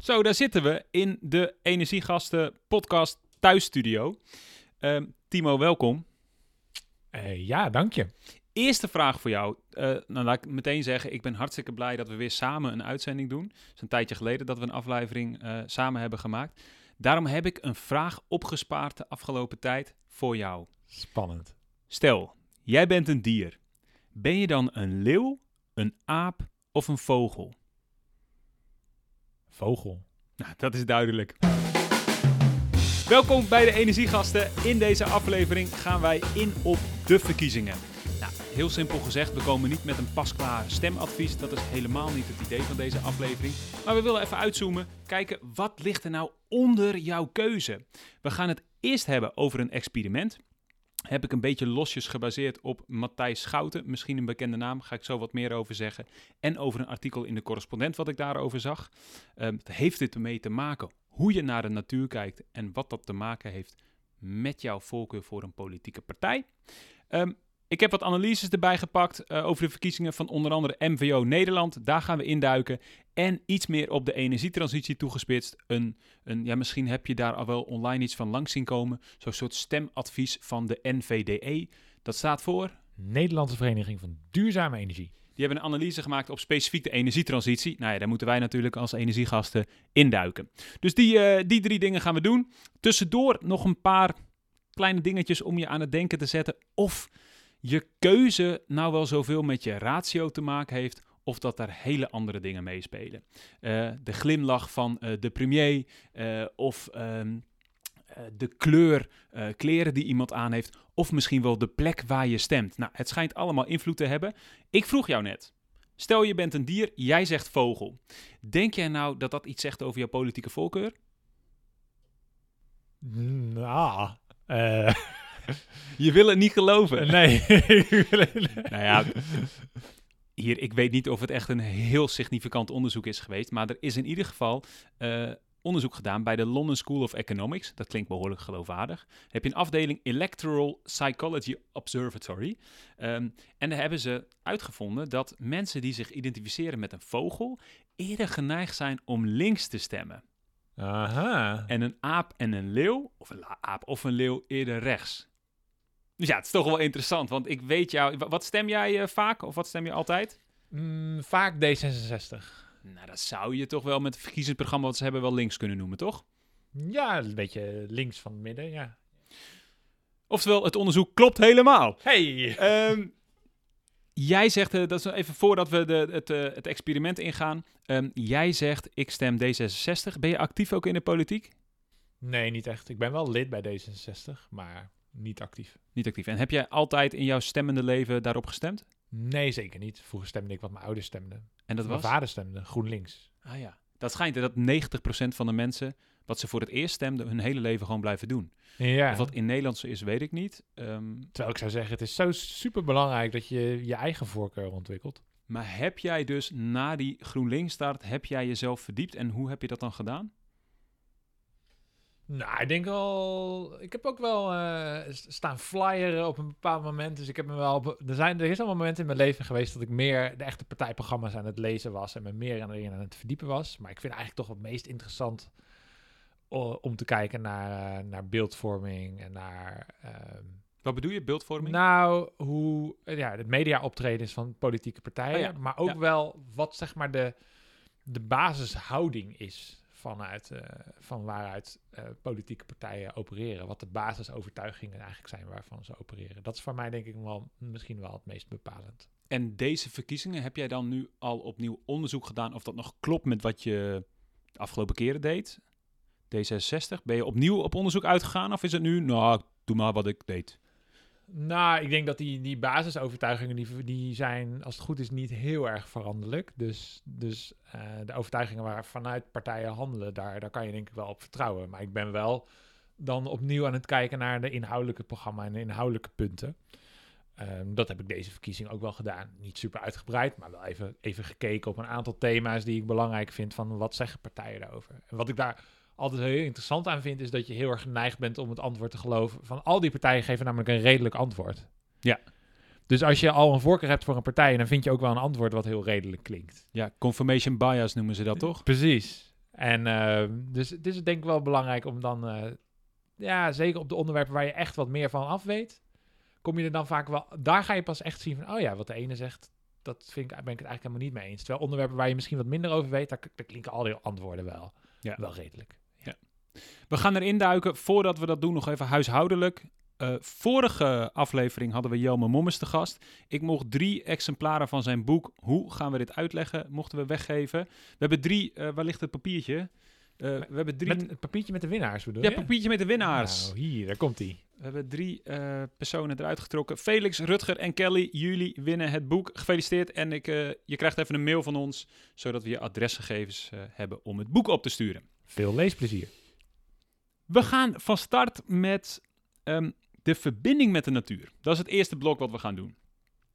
Zo, daar zitten we in de Energiegasten podcast thuisstudio. Ehm, Timo, welkom. Uh, ja, dank je. Eerste vraag voor jou. Uh, nou, laat ik meteen zeggen, ik ben hartstikke blij dat we weer samen een uitzending doen. Het is een tijdje geleden dat we een aflevering uh, samen hebben gemaakt. Daarom heb ik een vraag opgespaard de afgelopen tijd voor jou. Spannend. Stel, jij bent een dier. Ben je dan een leeuw, een aap of een vogel? Vogel. Nou, dat is duidelijk. Welkom bij de Energiegasten. In deze aflevering gaan wij in op de verkiezingen. Nou, heel simpel gezegd, we komen niet met een pasklaar stemadvies. Dat is helemaal niet het idee van deze aflevering. Maar we willen even uitzoomen, kijken wat ligt er nou onder jouw keuze. We gaan het eerst hebben over een experiment heb ik een beetje losjes gebaseerd op Matthijs Schouten. Misschien een bekende naam, ga ik zo wat meer over zeggen. En over een artikel in de correspondent wat ik daarover zag. Um, het heeft dit ermee te maken hoe je naar de natuur kijkt en wat dat te maken heeft met jouw voorkeur voor een politieke partij. Um, ik heb wat analyses erbij gepakt uh, over de verkiezingen van onder andere MVO Nederland. Daar gaan we induiken. En iets meer op de energietransitie toegespitst. Een, een, ja, misschien heb je daar al wel online iets van langs zien komen. Zo'n soort stemadvies van de NVDE. Dat staat voor... Nederlandse Vereniging van Duurzame Energie. Die hebben een analyse gemaakt op specifiek de energietransitie. Nou ja, daar moeten wij natuurlijk als energiegasten induiken. Dus die, uh, die drie dingen gaan we doen. Tussendoor nog een paar kleine dingetjes om je aan het denken te zetten. Of je keuze nou wel zoveel met je ratio te maken heeft of dat daar hele andere dingen meespelen. Uh, de glimlach van uh, de premier uh, of um, de kleur kleren die iemand aan heeft of misschien wel de plek waar je stemt. Nou, het schijnt allemaal invloed te hebben. Ik vroeg jou net. Stel je bent een dier, jij zegt vogel. Denk jij nou dat dat iets zegt over jouw politieke voorkeur? Nou, je wil het niet geloven. Nee. nou ja, hier, ik weet niet of het echt een heel significant onderzoek is geweest, maar er is in ieder geval uh, onderzoek gedaan bij de London School of Economics. Dat klinkt behoorlijk geloofwaardig. heb je een afdeling Electoral Psychology Observatory. Um, en daar hebben ze uitgevonden dat mensen die zich identificeren met een vogel eerder geneigd zijn om links te stemmen. Aha. En een aap en een leeuw, of een aap of een leeuw eerder rechts. Dus ja, het is toch wel interessant, want ik weet jou... Wat stem jij uh, vaak of wat stem je altijd? Mm, vaak D66. Nou, dat zou je toch wel met het verkiezingsprogramma wat ze hebben wel links kunnen noemen, toch? Ja, een beetje links van het midden, ja. Oftewel, het onderzoek klopt helemaal. Hey! Um, jij zegt, uh, dat is even voordat we de, het, uh, het experiment ingaan. Um, jij zegt, ik stem D66. Ben je actief ook in de politiek? Nee, niet echt. Ik ben wel lid bij D66, maar niet actief. Niet actief. En heb jij altijd in jouw stemmende leven daarop gestemd? Nee, zeker niet. Vroeger stemde ik wat mijn ouders stemden. En dat mijn was? vader stemde GroenLinks. Ah ja. Dat schijnt dat 90% van de mensen wat ze voor het eerst stemden hun hele leven gewoon blijven doen. Ja. Of wat in Nederlands is, weet ik niet. Um, Terwijl ik zou zeggen, het is zo super belangrijk dat je je eigen voorkeur ontwikkelt. Maar heb jij dus na die GroenLinks start, heb jij jezelf verdiept en hoe heb je dat dan gedaan? Nou, ik denk wel. Ik heb ook wel uh, staan flyeren op een bepaald moment. Dus ik heb me wel. Er, zijn, er is al een moment in mijn leven geweest dat ik meer de echte partijprogramma's aan het lezen was. En me meer aan, aan het verdiepen was. Maar ik vind eigenlijk toch het meest interessant om te kijken naar, uh, naar beeldvorming en naar. Uh, Wat bedoel je, beeldvorming? Nou, hoe ja, het media optreden is van politieke partijen. Oh ja, maar ook ja. wel wat zeg maar de, de basishouding is vanuit, uh, van waaruit uh, politieke partijen opereren. Wat de basisovertuigingen eigenlijk zijn waarvan ze opereren. Dat is voor mij denk ik wel misschien wel het meest bepalend. En deze verkiezingen, heb jij dan nu al opnieuw onderzoek gedaan of dat nog klopt met wat je de afgelopen keren deed? D66, ben je opnieuw op onderzoek uitgegaan of is het nu, nou, doe maar wat ik deed? Nou, ik denk dat die, die basisovertuigingen, die, die zijn, als het goed is, niet heel erg veranderlijk. Dus, dus uh, de overtuigingen waar vanuit partijen handelen, daar, daar kan je denk ik wel op vertrouwen. Maar ik ben wel dan opnieuw aan het kijken naar de inhoudelijke programma en de inhoudelijke punten. Um, dat heb ik deze verkiezing ook wel gedaan. Niet super uitgebreid, maar wel even, even gekeken op een aantal thema's die ik belangrijk vind van wat zeggen partijen daarover. En wat ik daar altijd heel interessant aan vind, is dat je heel erg geneigd bent om het antwoord te geloven. Van al die partijen geven namelijk een redelijk antwoord. Ja. Dus als je al een voorkeur hebt voor een partij, dan vind je ook wel een antwoord wat heel redelijk klinkt. Ja, confirmation bias noemen ze dat toch? Precies. En uh, dus het is denk ik wel belangrijk om dan, uh, ja, zeker op de onderwerpen waar je echt wat meer van af weet, kom je er dan vaak wel, daar ga je pas echt zien van, oh ja, wat de ene zegt, dat vind ik, ben ik het eigenlijk helemaal niet mee eens. Terwijl onderwerpen waar je misschien wat minder over weet, daar, daar klinken al die antwoorden wel, ja. wel redelijk. Ja. We gaan erin duiken. Voordat we dat doen, nog even huishoudelijk. Uh, vorige aflevering hadden we Jelme Mommes te gast. Ik mocht drie exemplaren van zijn boek Hoe gaan we dit uitleggen? Mochten we weggeven. We hebben drie, uh, waar ligt het papiertje? Uh, we hebben drie... Met het papiertje met de winnaars bedoel ja, je? papiertje met de winnaars. Nou, hier, daar komt hij. We hebben drie personen eruit getrokken. Felix, Rutger en Kelly, jullie winnen het boek. Gefeliciteerd. En ik, je krijgt even een mail van ons, zodat we je adresgegevens hebben om het boek op te sturen. Veel leesplezier. We gaan van start met um, de verbinding met de natuur. Dat is het eerste blok wat we gaan doen.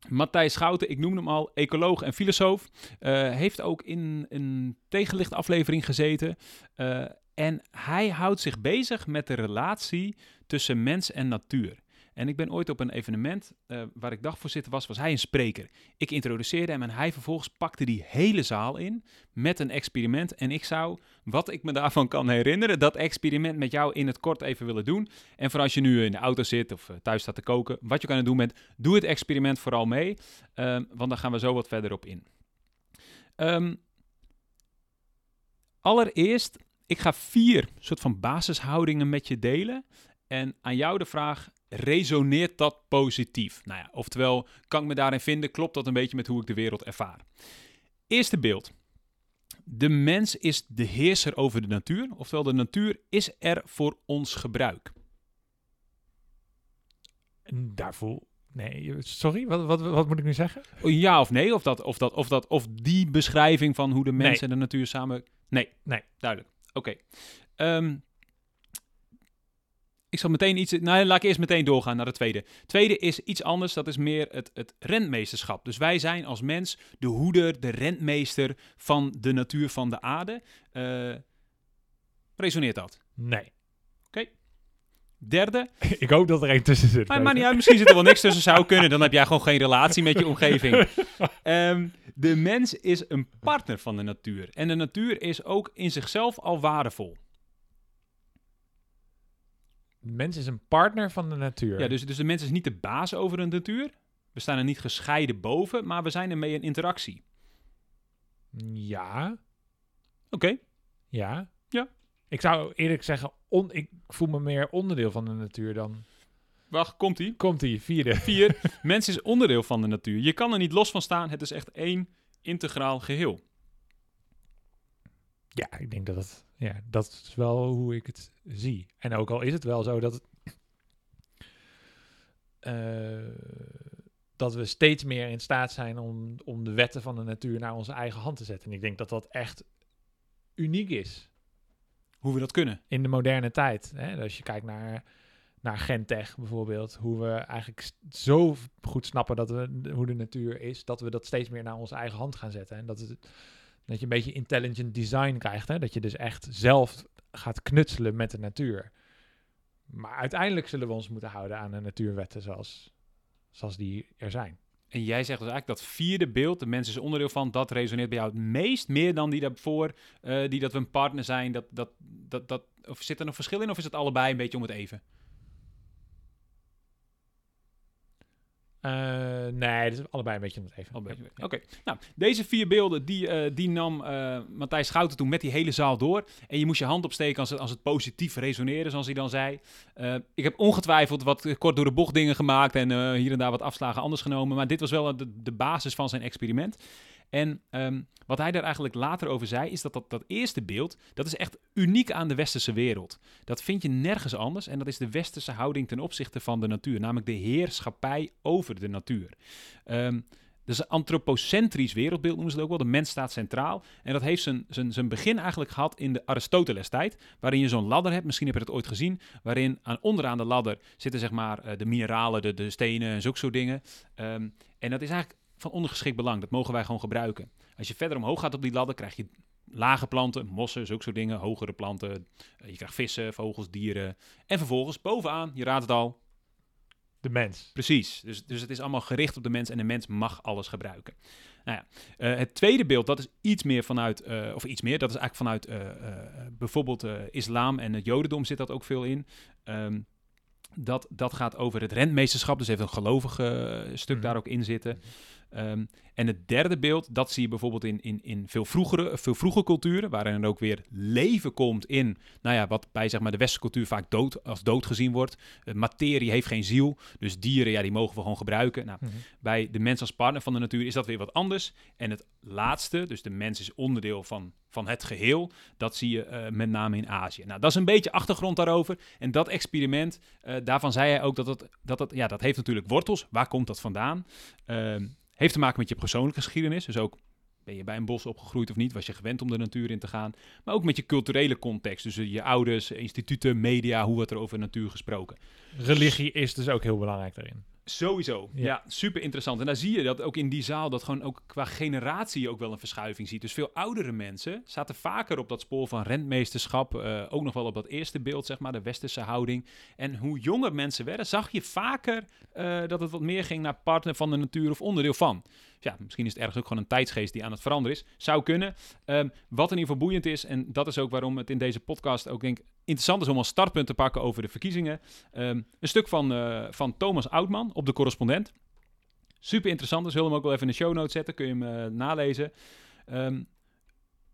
Matthijs Schouten, ik noem hem al, ecoloog en filosoof, uh, heeft ook in een tegenlicht aflevering gezeten. Uh, en hij houdt zich bezig met de relatie tussen mens en natuur. En ik ben ooit op een evenement uh, waar ik dagvoorzitter was, was hij een spreker. Ik introduceerde hem en hij vervolgens pakte die hele zaal in met een experiment. En ik zou, wat ik me daarvan kan herinneren, dat experiment met jou in het kort even willen doen. En voor als je nu in de auto zit of uh, thuis staat te koken, wat je kan doen met, doe het experiment vooral mee. Um, want dan gaan we zo wat verder op in. Um, allereerst, ik ga vier soort van basishoudingen met je delen. En aan jou de vraag, resoneert dat positief? Nou ja, oftewel, kan ik me daarin vinden? Klopt dat een beetje met hoe ik de wereld ervaar? Eerste beeld. De mens is de heerser over de natuur, oftewel de natuur is er voor ons gebruik. Daarvoor. Nee, sorry, wat, wat, wat moet ik nu zeggen? Ja of nee, of, dat, of, dat, of, dat, of die beschrijving van hoe de mens nee. en de natuur samen. Nee, nee. duidelijk. Oké. Okay. Um, ik zal meteen iets. Nou, laat ik eerst meteen doorgaan naar de tweede. Tweede is iets anders. Dat is meer het, het rentmeesterschap. Dus wij zijn als mens de hoeder, de rentmeester van de natuur van de aarde. Uh, resoneert dat? Nee. Oké. Okay. Derde. ik hoop dat er één tussen zit. Maar, maar niet uit, misschien zit er wel niks tussen. Zou kunnen. Dan heb jij gewoon geen relatie met je omgeving. um, de mens is een partner van de natuur. En de natuur is ook in zichzelf al waardevol. De mens is een partner van de natuur. Ja, dus, dus de mens is niet de baas over de natuur. We staan er niet gescheiden boven, maar we zijn ermee in interactie. Ja. Oké. Okay. Ja. Ja. Ik zou eerlijk zeggen, on, ik voel me meer onderdeel van de natuur dan... Wacht, komt-ie? Komt-ie, vierde. Vier. mens is onderdeel van de natuur. Je kan er niet los van staan. Het is echt één integraal geheel. Ja, ik denk dat het, ja, dat is wel hoe ik het zie. En ook al is het wel zo dat, het, uh, dat we steeds meer in staat zijn om, om de wetten van de natuur naar onze eigen hand te zetten. En ik denk dat dat echt uniek is. Hoe we dat kunnen. In de moderne tijd. Hè? Als je kijkt naar, naar Gentech bijvoorbeeld, hoe we eigenlijk zo goed snappen dat we, hoe de natuur is, dat we dat steeds meer naar onze eigen hand gaan zetten. En dat het dat je een beetje intelligent design krijgt. Hè? Dat je dus echt zelf gaat knutselen met de natuur. Maar uiteindelijk zullen we ons moeten houden aan de natuurwetten zoals, zoals die er zijn. En jij zegt dus eigenlijk dat vierde beeld, de mens is onderdeel van, dat resoneert bij jou het meest, meer dan die daarvoor, uh, die dat we een partner zijn. Dat, dat, dat, dat, of zit er een verschil in of is het allebei een beetje om het even? Uh, nee, dat is allebei een beetje om het even. Oké, okay. nou, deze vier beelden, die, uh, die nam uh, Matthijs Schouten toen met die hele zaal door. En je moest je hand opsteken als het, als het positief resoneren, zoals hij dan zei. ik heb ongetwijfeld wat kort door de bocht dingen gemaakt en hier en daar wat afslagen anders genomen. Maar dit was wel de, de basis van zijn experiment. En um, wat hij daar eigenlijk later over zei, is dat, dat dat eerste beeld, dat is echt uniek aan de westerse wereld. Dat vind je nergens anders en dat is de westerse houding ten opzichte van de natuur, namelijk de heerschappij over de natuur. Um, dus een antropocentrisch wereldbeeld noemen ze het ook wel. De mens staat centraal. En dat heeft zijn, zijn, zijn begin eigenlijk gehad in de Aristoteles-tijd. Waarin je zo'n ladder hebt, misschien heb je het ooit gezien. Waarin aan, onderaan de ladder zitten zeg maar de mineralen, de, de stenen en zulke soort dingen. Um, en dat is eigenlijk van ondergeschikt belang. Dat mogen wij gewoon gebruiken. Als je verder omhoog gaat op die ladder, krijg je lage planten, mossen, zulke soort dingen, hogere planten. Eh, je krijgt vissen, vogels, dieren. En vervolgens bovenaan, je raadt het al. De mens. Precies. Dus, dus het is allemaal gericht op de mens en de mens mag alles gebruiken. Nou ja, eh, het tweede beeld, dat is iets meer vanuit, eh, of iets meer, dat is eigenlijk vanuit bijvoorbeeld islam en het jodendom zit dat ook veel in. Ehm, dat, dat gaat over het rentmeesterschap, dus heeft een gelovig eh, stuk Mhm. daar ook in zitten. Ehm, en het derde beeld, dat zie je bijvoorbeeld in, in, in veel, vroegere, veel vroege culturen, waarin er ook weer leven komt in, nou ja, wat bij zeg maar, de westerse cultuur vaak dood, als dood gezien wordt. Eh, materie heeft geen ziel, dus dieren, ja, die mogen we gewoon gebruiken. Nou, Mhm. bij de mens als partner van de natuur is dat weer wat anders. En het laatste, dus de mens is onderdeel van, van het geheel, dat zie je eh, met name in Azië. Nou, dat is een beetje achtergrond daarover. En dat experiment, eh, daarvan zei hij ook dat het, dat het, ja, dat heeft natuurlijk wortels. Waar komt dat vandaan? Heeft te maken met je persoonlijke geschiedenis. Dus ook ben je bij een bos opgegroeid of niet? Was je gewend om de natuur in te gaan? Maar ook met je culturele context. Dus eh, je ouders, instituten, media, hoe wordt er over natuur gesproken? Religie is dus ook heel belangrijk daarin. Sowieso. Ja. Ja. super interessant. En daar zie je dat ook in die zaal, dat gewoon ook qua generatie ook wel een verschuiving ziet. Dus veel oudere mensen zaten vaker op dat spoor van rentmeesterschap. eh, ook nog wel op dat eerste beeld, zeg maar, de westerse houding. En hoe jonger mensen werden, zag je vaker eh, dat het wat meer ging naar partner van de natuur of onderdeel van. Ja, misschien is het ergens ook gewoon een tijdsgeest die aan het veranderen is. Zou kunnen. Ehm, wat in ieder geval boeiend is, en dat is ook waarom het in deze podcast ook denk interessant is om als startpunt te pakken over de verkiezingen. Ehm, een stuk van, eh, van Thomas Oudman op de correspondent. Super interessant, dus zullen hem ook wel even in de show notes zetten. Kun je hem eh, nalezen. Ehm,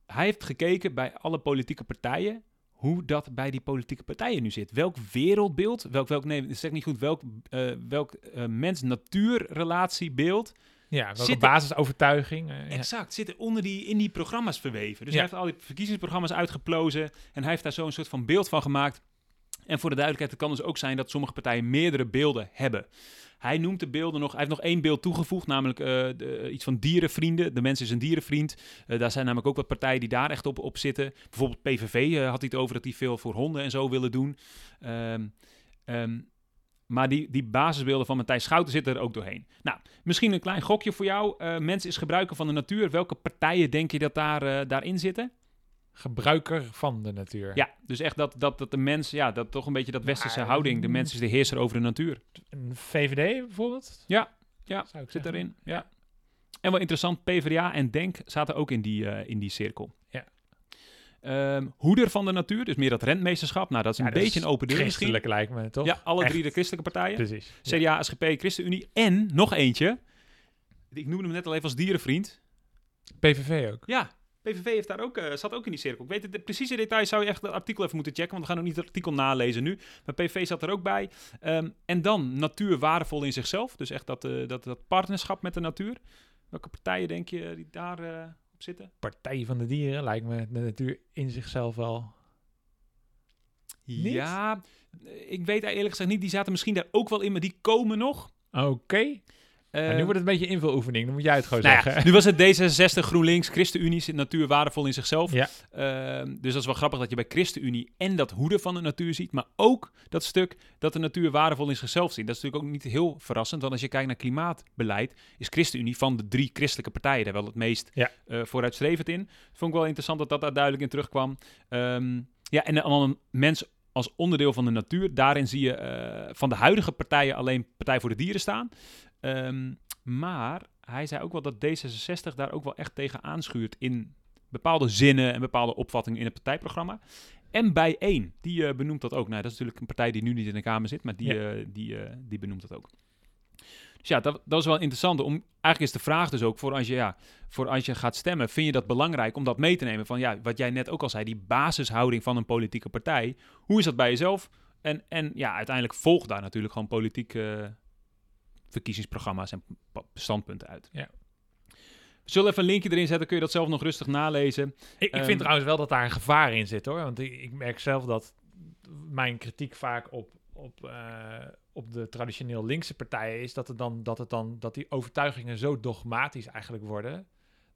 hij heeft gekeken bij alle politieke partijen hoe dat bij die politieke partijen nu zit. Welk wereldbeeld, welk, welk nee, zeg niet goed, welk, eh, welk eh, mens-natuurrelatiebeeld Ja, welke er- basisovertuiging. eh, ja. Exact, zitten onder die, in die programma's verweven. Dus Ja. hij heeft al die verkiezingsprogramma's uitgeplozen en hij heeft daar zo'n soort van beeld van gemaakt. En voor de duidelijkheid, het kan dus ook zijn dat sommige partijen meerdere beelden hebben. Hij noemt de beelden nog, hij heeft nog één beeld toegevoegd, namelijk eh, de- iets van dierenvrienden. De mens is een dierenvriend. Eh, daar zijn namelijk ook wat partijen die daar echt op, op zitten. Bijvoorbeeld PVV eh, had hij het over dat die veel voor honden en zo willen doen. Ehm, maar die, die basisbeelden van Matthijs Schouten zitten er ook doorheen. Nou, misschien een klein gokje voor jou. Eh mens is gebruiker van de natuur. Welke partijen denk je dat daar, eh, daarin zitten? Gebruiker van de natuur. Ja, dus echt dat, dat, dat de mens, ja, dat toch een beetje dat westerse Maar, houding. De mens is de heerser over de natuur. Een VVD bijvoorbeeld? Ja, ja, Zou ik zit erin. Ja. En wel interessant, PvdA en Denk zaten ook in die, eh, in die cirkel. Ja. Ehm, hoeder van de natuur, dus meer dat rentmeesterschap. Nou, dat is een Ja, dat beetje is een open deur misschien. Christelijk lijkt me, toch? Ja, alle Echt. drie de christelijke partijen. Precies. CDA, SGP, ChristenUnie en nog eentje. Ik noemde hem net al even als dierenvriend. PVV ook. Ja, PVV heeft daar ook, eh, zat ook in die cirkel. Ik weet het, de precieze details zou je echt het artikel even moeten checken, want we gaan ook niet het artikel nalezen nu. Maar PVV zat er ook bij. Ehm, en dan natuur waardevol in zichzelf. Dus echt dat, eh, dat, dat partnerschap met de natuur. Welke partijen denk je die daar eh, zitten? Partij van de Dieren lijkt me de natuur in zichzelf wel. Niet? Ja, ik weet eerlijk gezegd niet. Die zaten misschien daar ook wel in, maar die komen nog. Oké. Nu Ehm, wordt het een beetje invuloefening, dan moet jij het gewoon Nou ja, zeggen. nu was het D66, GroenLinks, ChristenUnie zit natuur waardevol in zichzelf. Ja. Ehm, dus dat is wel grappig dat je bij ChristenUnie en dat hoeden van de natuur ziet, maar ook dat stuk dat de natuur waardevol in zichzelf ziet. Dat is natuurlijk ook niet heel verrassend, want als je kijkt naar klimaatbeleid, is ChristenUnie van de drie christelijke partijen daar wel het meest Ja. eh, vooruitstrevend in. Vond ik wel interessant dat dat daar duidelijk in terugkwam. Ehm, ja, en dan een mens als onderdeel van de natuur. Daarin zie je eh, van de huidige partijen alleen Partij voor de Dieren staan. Ehm, maar hij zei ook wel dat D66 daar ook wel echt tegen aanschuurt in bepaalde zinnen en bepaalde opvattingen in het partijprogramma. En bij één, die eh, benoemt dat ook. Nou, dat is natuurlijk een partij die nu niet in de Kamer zit, maar die, Ja. eh, die, eh, die benoemt dat ook. Dus ja, dat, dat is wel interessant. Om, eigenlijk is de vraag dus ook voor als, je, ja, voor als je gaat stemmen, vind je dat belangrijk om dat mee te nemen? Van ja, wat jij net ook al zei, die basishouding van een politieke partij. Hoe is dat bij jezelf? En, en ja, uiteindelijk volg daar natuurlijk gewoon politiek verkiezingsprogramma's en standpunten uit. Ja. We zullen even een linkje erin zetten, kun je dat zelf nog rustig nalezen. Ik, ik Ehm, vind trouwens wel dat daar een gevaar in zit hoor. Want ik, ik merk zelf dat mijn kritiek vaak op, op, eh, op de traditioneel linkse partijen is dat, het dan, dat, het dan, dat die overtuigingen zo dogmatisch eigenlijk worden.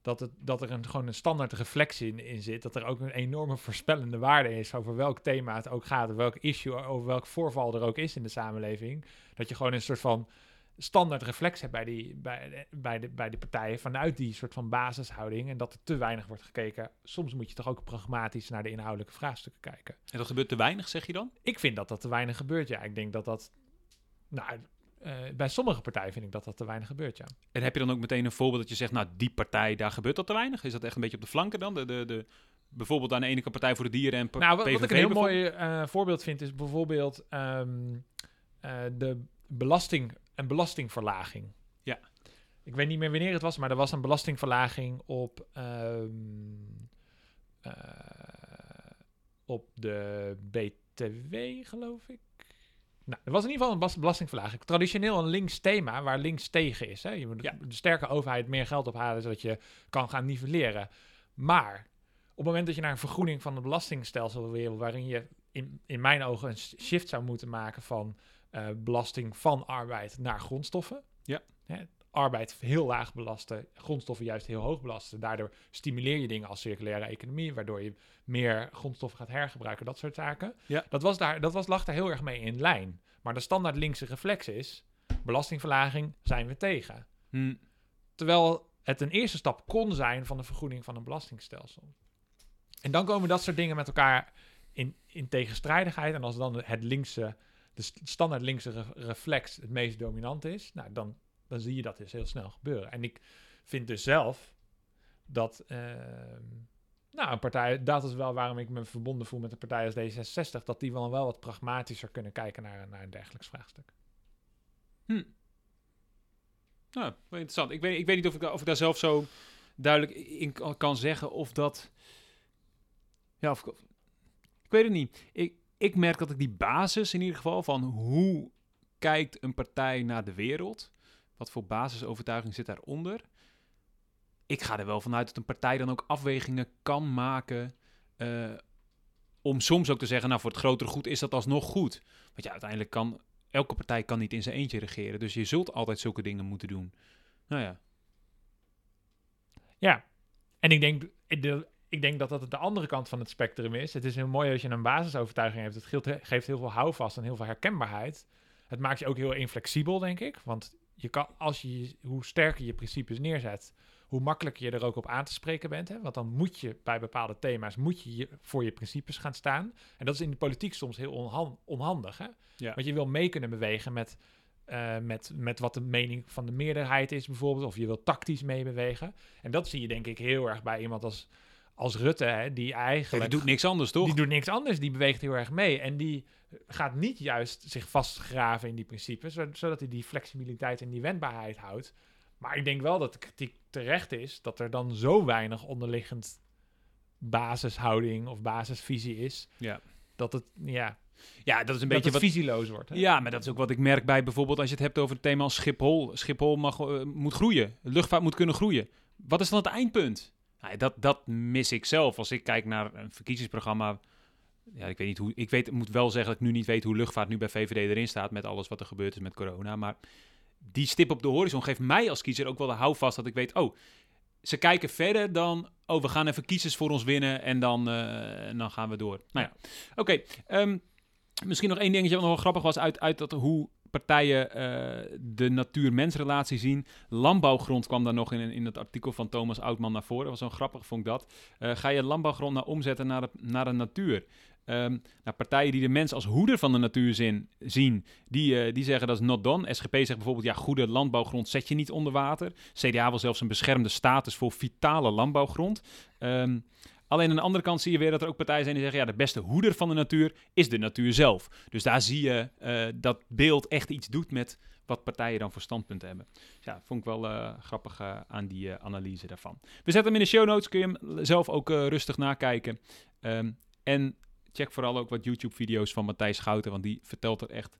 Dat, het, dat er een, gewoon een standaard reflectie in, in zit. Dat er ook een enorme voorspellende waarde is over welk thema het ook gaat. Welk issue, over welk voorval er ook is in de samenleving. Dat je gewoon een soort van standaard reflex hebt bij die, bij, bij, de, bij de partijen vanuit die soort van basishouding. En dat er te weinig wordt gekeken. Soms moet je toch ook pragmatisch naar de inhoudelijke vraagstukken kijken. En dat gebeurt te weinig, zeg je dan? Ik vind dat dat te weinig gebeurt, ja. Ik denk dat dat... Nou, eh, bij sommige partijen vind ik dat dat te weinig gebeurt, ja. En heb je dan ook meteen een voorbeeld dat je zegt, nou, die partij, daar gebeurt dat te weinig? Is dat echt een beetje op de flanken dan? De, de, de, bijvoorbeeld aan de ene kant Partij voor de Dieren en Nou, wat, ik een heel mooi eh, voorbeeld vind, is bijvoorbeeld ehm, eh, de belasting, een belastingverlaging. Ja. Ik weet niet meer wanneer het was, maar er was een belastingverlaging op, ehm, eh, op de BTW, geloof ik. Nou, er was in ieder geval een belastingverlaging. Traditioneel een links thema waar links tegen is. Hè? Je moet Ja. de sterke overheid meer geld ophalen, zodat je kan gaan nivelleren. Maar op het moment dat je naar een vergroening van het belastingstelsel wil, waarin je in, in mijn ogen een shift zou moeten maken van eh, belasting van arbeid naar grondstoffen. Ja. Hè, arbeid heel laag belasten, grondstoffen juist heel hoog belasten. Daardoor stimuleer je dingen als circulaire economie, waardoor je meer grondstoffen gaat hergebruiken, dat soort zaken. Ja. Dat, was daar, dat was, lag daar heel erg mee in lijn. Maar de standaard linkse reflex is, belastingverlaging zijn we tegen. Hm, Terwijl het een eerste stap kon zijn van de vergroening van een belastingstelsel. En dan komen dat soort dingen met elkaar in, in tegenstrijdigheid. En als dan het linkse, de st- standaard linkse re- reflex het meest dominant is, nou, dan, dan zie je dat dus heel snel gebeuren. En ik vind dus zelf dat ehm, nou, een partij, dat is wel waarom ik me verbonden voel met een partij als D66, dat die wel, wel wat pragmatischer kunnen kijken naar, naar een dergelijks vraagstuk. Nou, wel interessant. Ik weet, ik weet niet of ik, of ik daar zelf zo duidelijk in kan- zeggen of dat... Ja, of, ik weet het niet. Ik, ik merk dat ik die basis in ieder geval van hoe kijkt een partij naar de wereld, wat voor basisovertuiging zit daaronder. Ik ga er wel vanuit dat een partij dan ook afwegingen kan maken eh, om soms ook te zeggen, nou voor het grotere goed is dat alsnog goed. Want ja, uiteindelijk kan elke partij kan niet in zijn eentje regeren. Dus je zult altijd zulke dingen moeten doen. Nou ja. Ja, en ik denk, de- ik denk dat dat de andere kant van het spectrum is. Het is heel mooi als je een basisovertuiging hebt. Het geeft, heel veel houvast en heel veel herkenbaarheid. Het maakt je ook heel inflexibel, denk ik. Want je kan, als je, hoe sterker je principes neerzet, hoe makkelijker je er ook op aan te spreken bent. Hè? Want dan moet je bij bepaalde thema's moet je, voor je principes gaan staan. En dat is in de politiek soms heel onhan- onhandig. Hè? Ja. Want je wil mee kunnen bewegen met, eh, met, met wat de mening van de meerderheid is, bijvoorbeeld. Of je wil tactisch meebewegen. En dat zie je denk ik heel erg bij iemand als, als Rutte, hè, die Die eigenlijk... doet niks anders, toch? Die doet niks anders, die beweegt heel erg mee. En die gaat niet juist zich vastgraven in die principes, zo- zodat hij die flexibiliteit en die wendbaarheid houdt. Maar ik denk wel dat de kritiek terecht is dat er dan zo weinig onderliggend basishouding of basisvisie is, Ja. dat het, ja, Ja, dat is een dat beetje wat... visieloos wordt. Hè? Ja, maar dat is ook wat ik merk bij bijvoorbeeld als je het hebt over het thema als Schiphol. Schiphol mag, eh, moet groeien. De luchtvaart moet kunnen groeien. Wat is dan het eindpunt? Nou, dat, dat mis ik zelf. Als ik kijk naar een verkiezingsprogramma. Ja, ik weet niet hoe. Ik weet, moet wel zeggen dat ik nu niet weet hoe luchtvaart nu bij VVD erin staat. Met alles wat er gebeurd is met corona. Maar die stip op de horizon geeft mij als kiezer ook wel de houvast dat ik weet. Oh, ze kijken verder dan. Oh, we gaan even kiezers voor ons winnen. En dan, eh, dan gaan we door. Nou ja, oké. ehm, Misschien nog één dingetje wat nog wel grappig was uit, uit dat hoe partijen eh, de natuur-mensrelatie zien. Landbouwgrond kwam daar nog in, in het artikel van Thomas Oudman naar voren. Dat was zo grappig, vond ik dat. Eh, ga je landbouwgrond nou omzetten naar de, naar de natuur? Ehm, nou, partijen die de mens als hoeder van de natuur zien, die, eh, die zeggen dat is not done. SGP zegt bijvoorbeeld, ja, goede landbouwgrond zet je niet onder water. CDA wil zelfs een beschermde status voor vitale landbouwgrond. Ehm, Alleen aan de andere kant zie je weer dat er ook partijen zijn die zeggen... ja, de beste hoeder van de natuur is de natuur zelf. Dus daar zie je eh, dat beeld echt iets doet met wat partijen dan voor standpunten hebben. Dus ja, vond ik wel eh, grappig eh, aan die analyse daarvan. We zetten hem in de show notes, kun je hem zelf ook rustig nakijken. Ehm, en check vooral ook wat YouTube-video's van Matthijs Schouten... want die vertelt er echt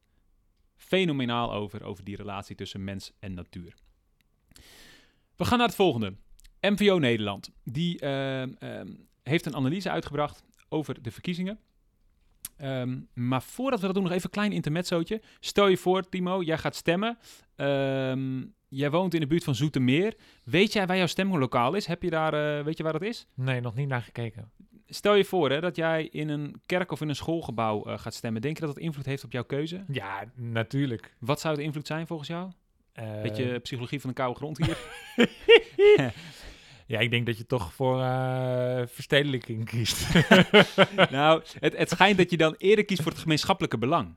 fenomenaal over... over die relatie tussen mens en natuur. We gaan naar het volgende. MVO Nederland. Die ehm, ehm, heeft een analyse uitgebracht over de verkiezingen. Ehm, maar voordat we dat doen, nog even een klein intermezzootje. Stel je voor, Timo, jij gaat stemmen. Ehm, jij woont in de buurt van Zoetermeer. Weet jij waar jouw stemlokaal is? Heb je daar, eh, weet je waar dat is? Nee, nog niet naar gekeken. Stel je voor hè, dat jij in een kerk of in een schoolgebouw eh, gaat stemmen. Denk je dat dat invloed heeft op jouw keuze? Ja, natuurlijk. Wat zou de invloed zijn volgens jou? Eh, Beetje psychologie van de koude grond hier. ja, ik denk dat je toch voor eh, verstedelijking kiest. nou, het, het schijnt dat je dan eerder kiest voor het gemeenschappelijke belang.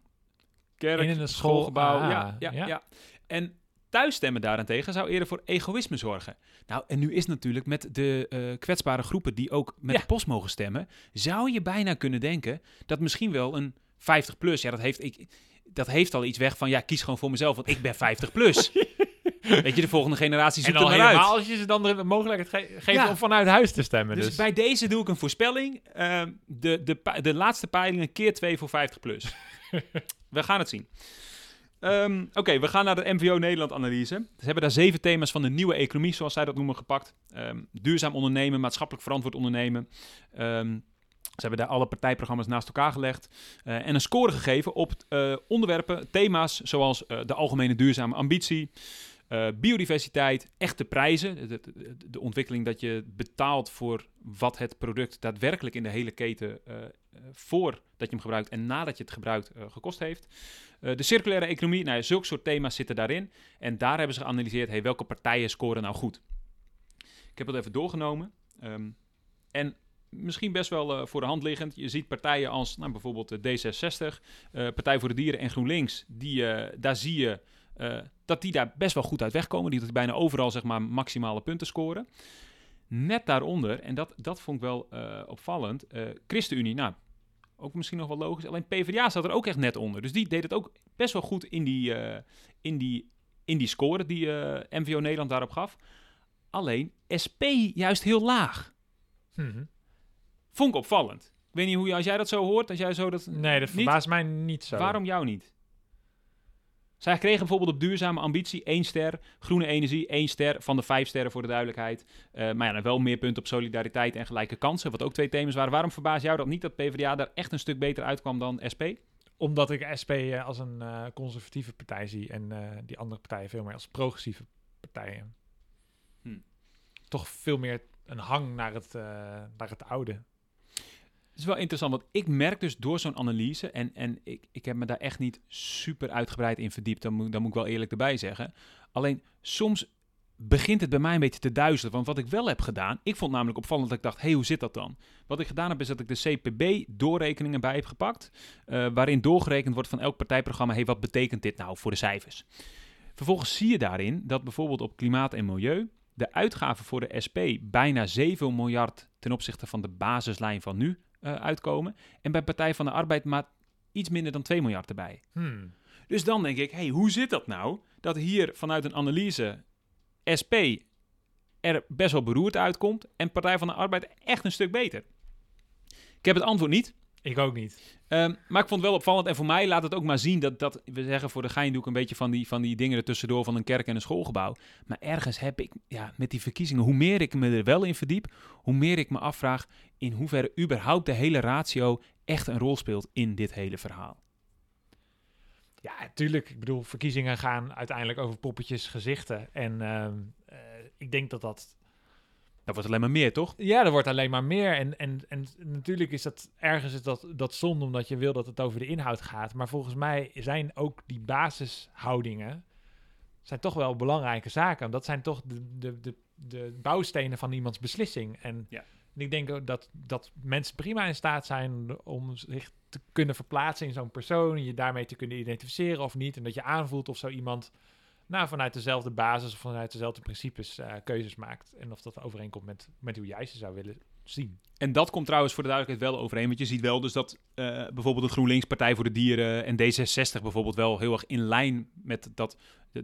kerk, In een school, schoolgebouw. ah, ja, ja, ja. ja. En thuisstemmen daarentegen zou eerder voor egoïsme zorgen. Nou, en nu is natuurlijk met de eh, kwetsbare groepen die ook met Ja. de post mogen stemmen, zou je bijna kunnen denken dat misschien wel een 50 plus, ja, dat heeft, ik, dat heeft al iets weg van, ja, kies gewoon voor mezelf, want ik ben 50 plus. Weet je, de volgende generatie En zoekt dan er maar uit. als je ze dan de mogelijkheid ge- geeft Ja. om vanuit huis te stemmen. Dus, Dus, bij deze doe ik een voorspelling. Ehm, de, de, de laatste peilingen keer 2 voor 50 plus. we gaan het zien. Ehm, Oké, we gaan naar de MVO Nederland analyse. Ze hebben daar zeven thema's van de nieuwe economie, zoals zij dat noemen, gepakt. Ehm, duurzaam ondernemen, maatschappelijk verantwoord ondernemen. Ze hebben daar alle partijprogramma's naast elkaar gelegd. eh, en een score gegeven op eh, onderwerpen, thema's zoals eh, de algemene duurzame ambitie, eh, biodiversiteit, echte prijzen. De, de, ontwikkeling dat je betaalt voor wat het product daadwerkelijk in de hele keten eh eh, voordat je hem gebruikt en nadat je het gebruikt eh, gekost heeft. De circulaire economie, nou ja, zulke soort thema's zitten daarin. En daar hebben ze geanalyseerd, hey, welke partijen scoren nou goed. Ik heb het even doorgenomen. Ehm, en misschien best wel voor de hand liggend. Je ziet partijen als nou, bijvoorbeeld de D66, eh, Partij voor de Dieren en GroenLinks. Die, daar zie je eh, dat die daar best wel goed uit wegkomen. Die dat bijna overal zeg maar, maximale punten scoren. Net daaronder, en dat, dat vond ik wel eh, opvallend, eh ChristenUnie, nou, ook misschien nog wel logisch. Alleen PvdA staat er ook echt net onder. Dus die deed het ook best wel goed in die, in die, in die score die MVO Nederland daarop gaf. Alleen SP juist heel laag. Mhm. Vond ik opvallend. Ik weet niet hoe je, als jij dat zo hoort, als jij zo dat. Nee, dat niet, verbaast mij niet zo. Waarom jou niet? Zij kregen bijvoorbeeld op duurzame ambitie één ster, groene energie één ster, van de vijf sterren voor de duidelijkheid. Eh, maar ja, dan wel meer punten op solidariteit en gelijke kansen, wat ook twee thema's waren. Waarom verbaast jou dat niet dat PvdA daar echt een stuk beter uitkwam dan SP? Omdat ik SP eh, als een eh, conservatieve partij zie en die andere partijen veel meer als progressieve partijen. Hm. Toch veel meer een hang naar het, naar het oude. Het is wel interessant, want ik merk dus door zo'n analyse, en, en ik, ik heb me daar echt niet super uitgebreid in verdiept, dan moet, dan moet ik wel eerlijk erbij zeggen. Alleen soms begint het bij mij een beetje te duizelen. Want wat ik wel heb gedaan, ik vond namelijk opvallend dat ik dacht, hé, hey, hoe zit dat dan? Wat ik gedaan heb, is dat ik de CPB-doorrekeningen bij heb gepakt, eh, waarin doorgerekend wordt van elk partijprogramma, hé, hey, wat betekent dit nou voor de cijfers? Vervolgens zie je daarin dat bijvoorbeeld op klimaat en milieu de uitgaven voor de SP bijna 7 miljard ten opzichte van de basislijn van nu eh, uitkomen. En bij Partij van de Arbeid maar iets minder dan 2 miljard erbij. Hmm. Dus dan denk ik, hey, hoe zit dat nou? Dat hier vanuit een analyse SP er best wel beroerd uitkomt en Partij van de Arbeid echt een stuk beter. Ik heb het antwoord niet. Ik ook niet. Ehm, maar ik vond het wel opvallend. En voor mij laat het ook maar zien dat, dat we zeggen voor de gein doe ik een beetje van die, van die dingen ertussendoor van een kerk en een schoolgebouw. Maar ergens heb ik, ja, met die verkiezingen, hoe meer ik me er wel in verdiep, hoe meer ik me afvraag in hoeverre überhaupt de hele ratio echt een rol speelt in dit hele verhaal. Ja, tuurlijk. Ik bedoel, verkiezingen gaan uiteindelijk over poppetjes, gezichten. En ehm, eh, ik denk dat dat Dat wordt alleen maar meer, toch? Ja, er wordt alleen maar meer. En, en, en natuurlijk is dat ergens is dat, dat zonde omdat je wil dat het over de inhoud gaat. Maar volgens mij zijn ook die basishoudingen zijn toch wel belangrijke zaken. Dat zijn toch de, de, de, de bouwstenen van iemands beslissing. En Ja. ik denk dat, dat mensen prima in staat zijn om zich te kunnen verplaatsen in zo'n persoon. Je daarmee te kunnen identificeren of niet. En dat je aanvoelt of zo iemand nou, vanuit dezelfde basis of vanuit dezelfde principes eh, keuzes maakt. En of dat overeenkomt met, met hoe jij ze zou willen zien. En dat komt trouwens voor de duidelijkheid wel overeen. Want je ziet wel dus dat eh, bijvoorbeeld de GroenLinks Partij voor de Dieren en D66 bijvoorbeeld wel heel erg in lijn met dat,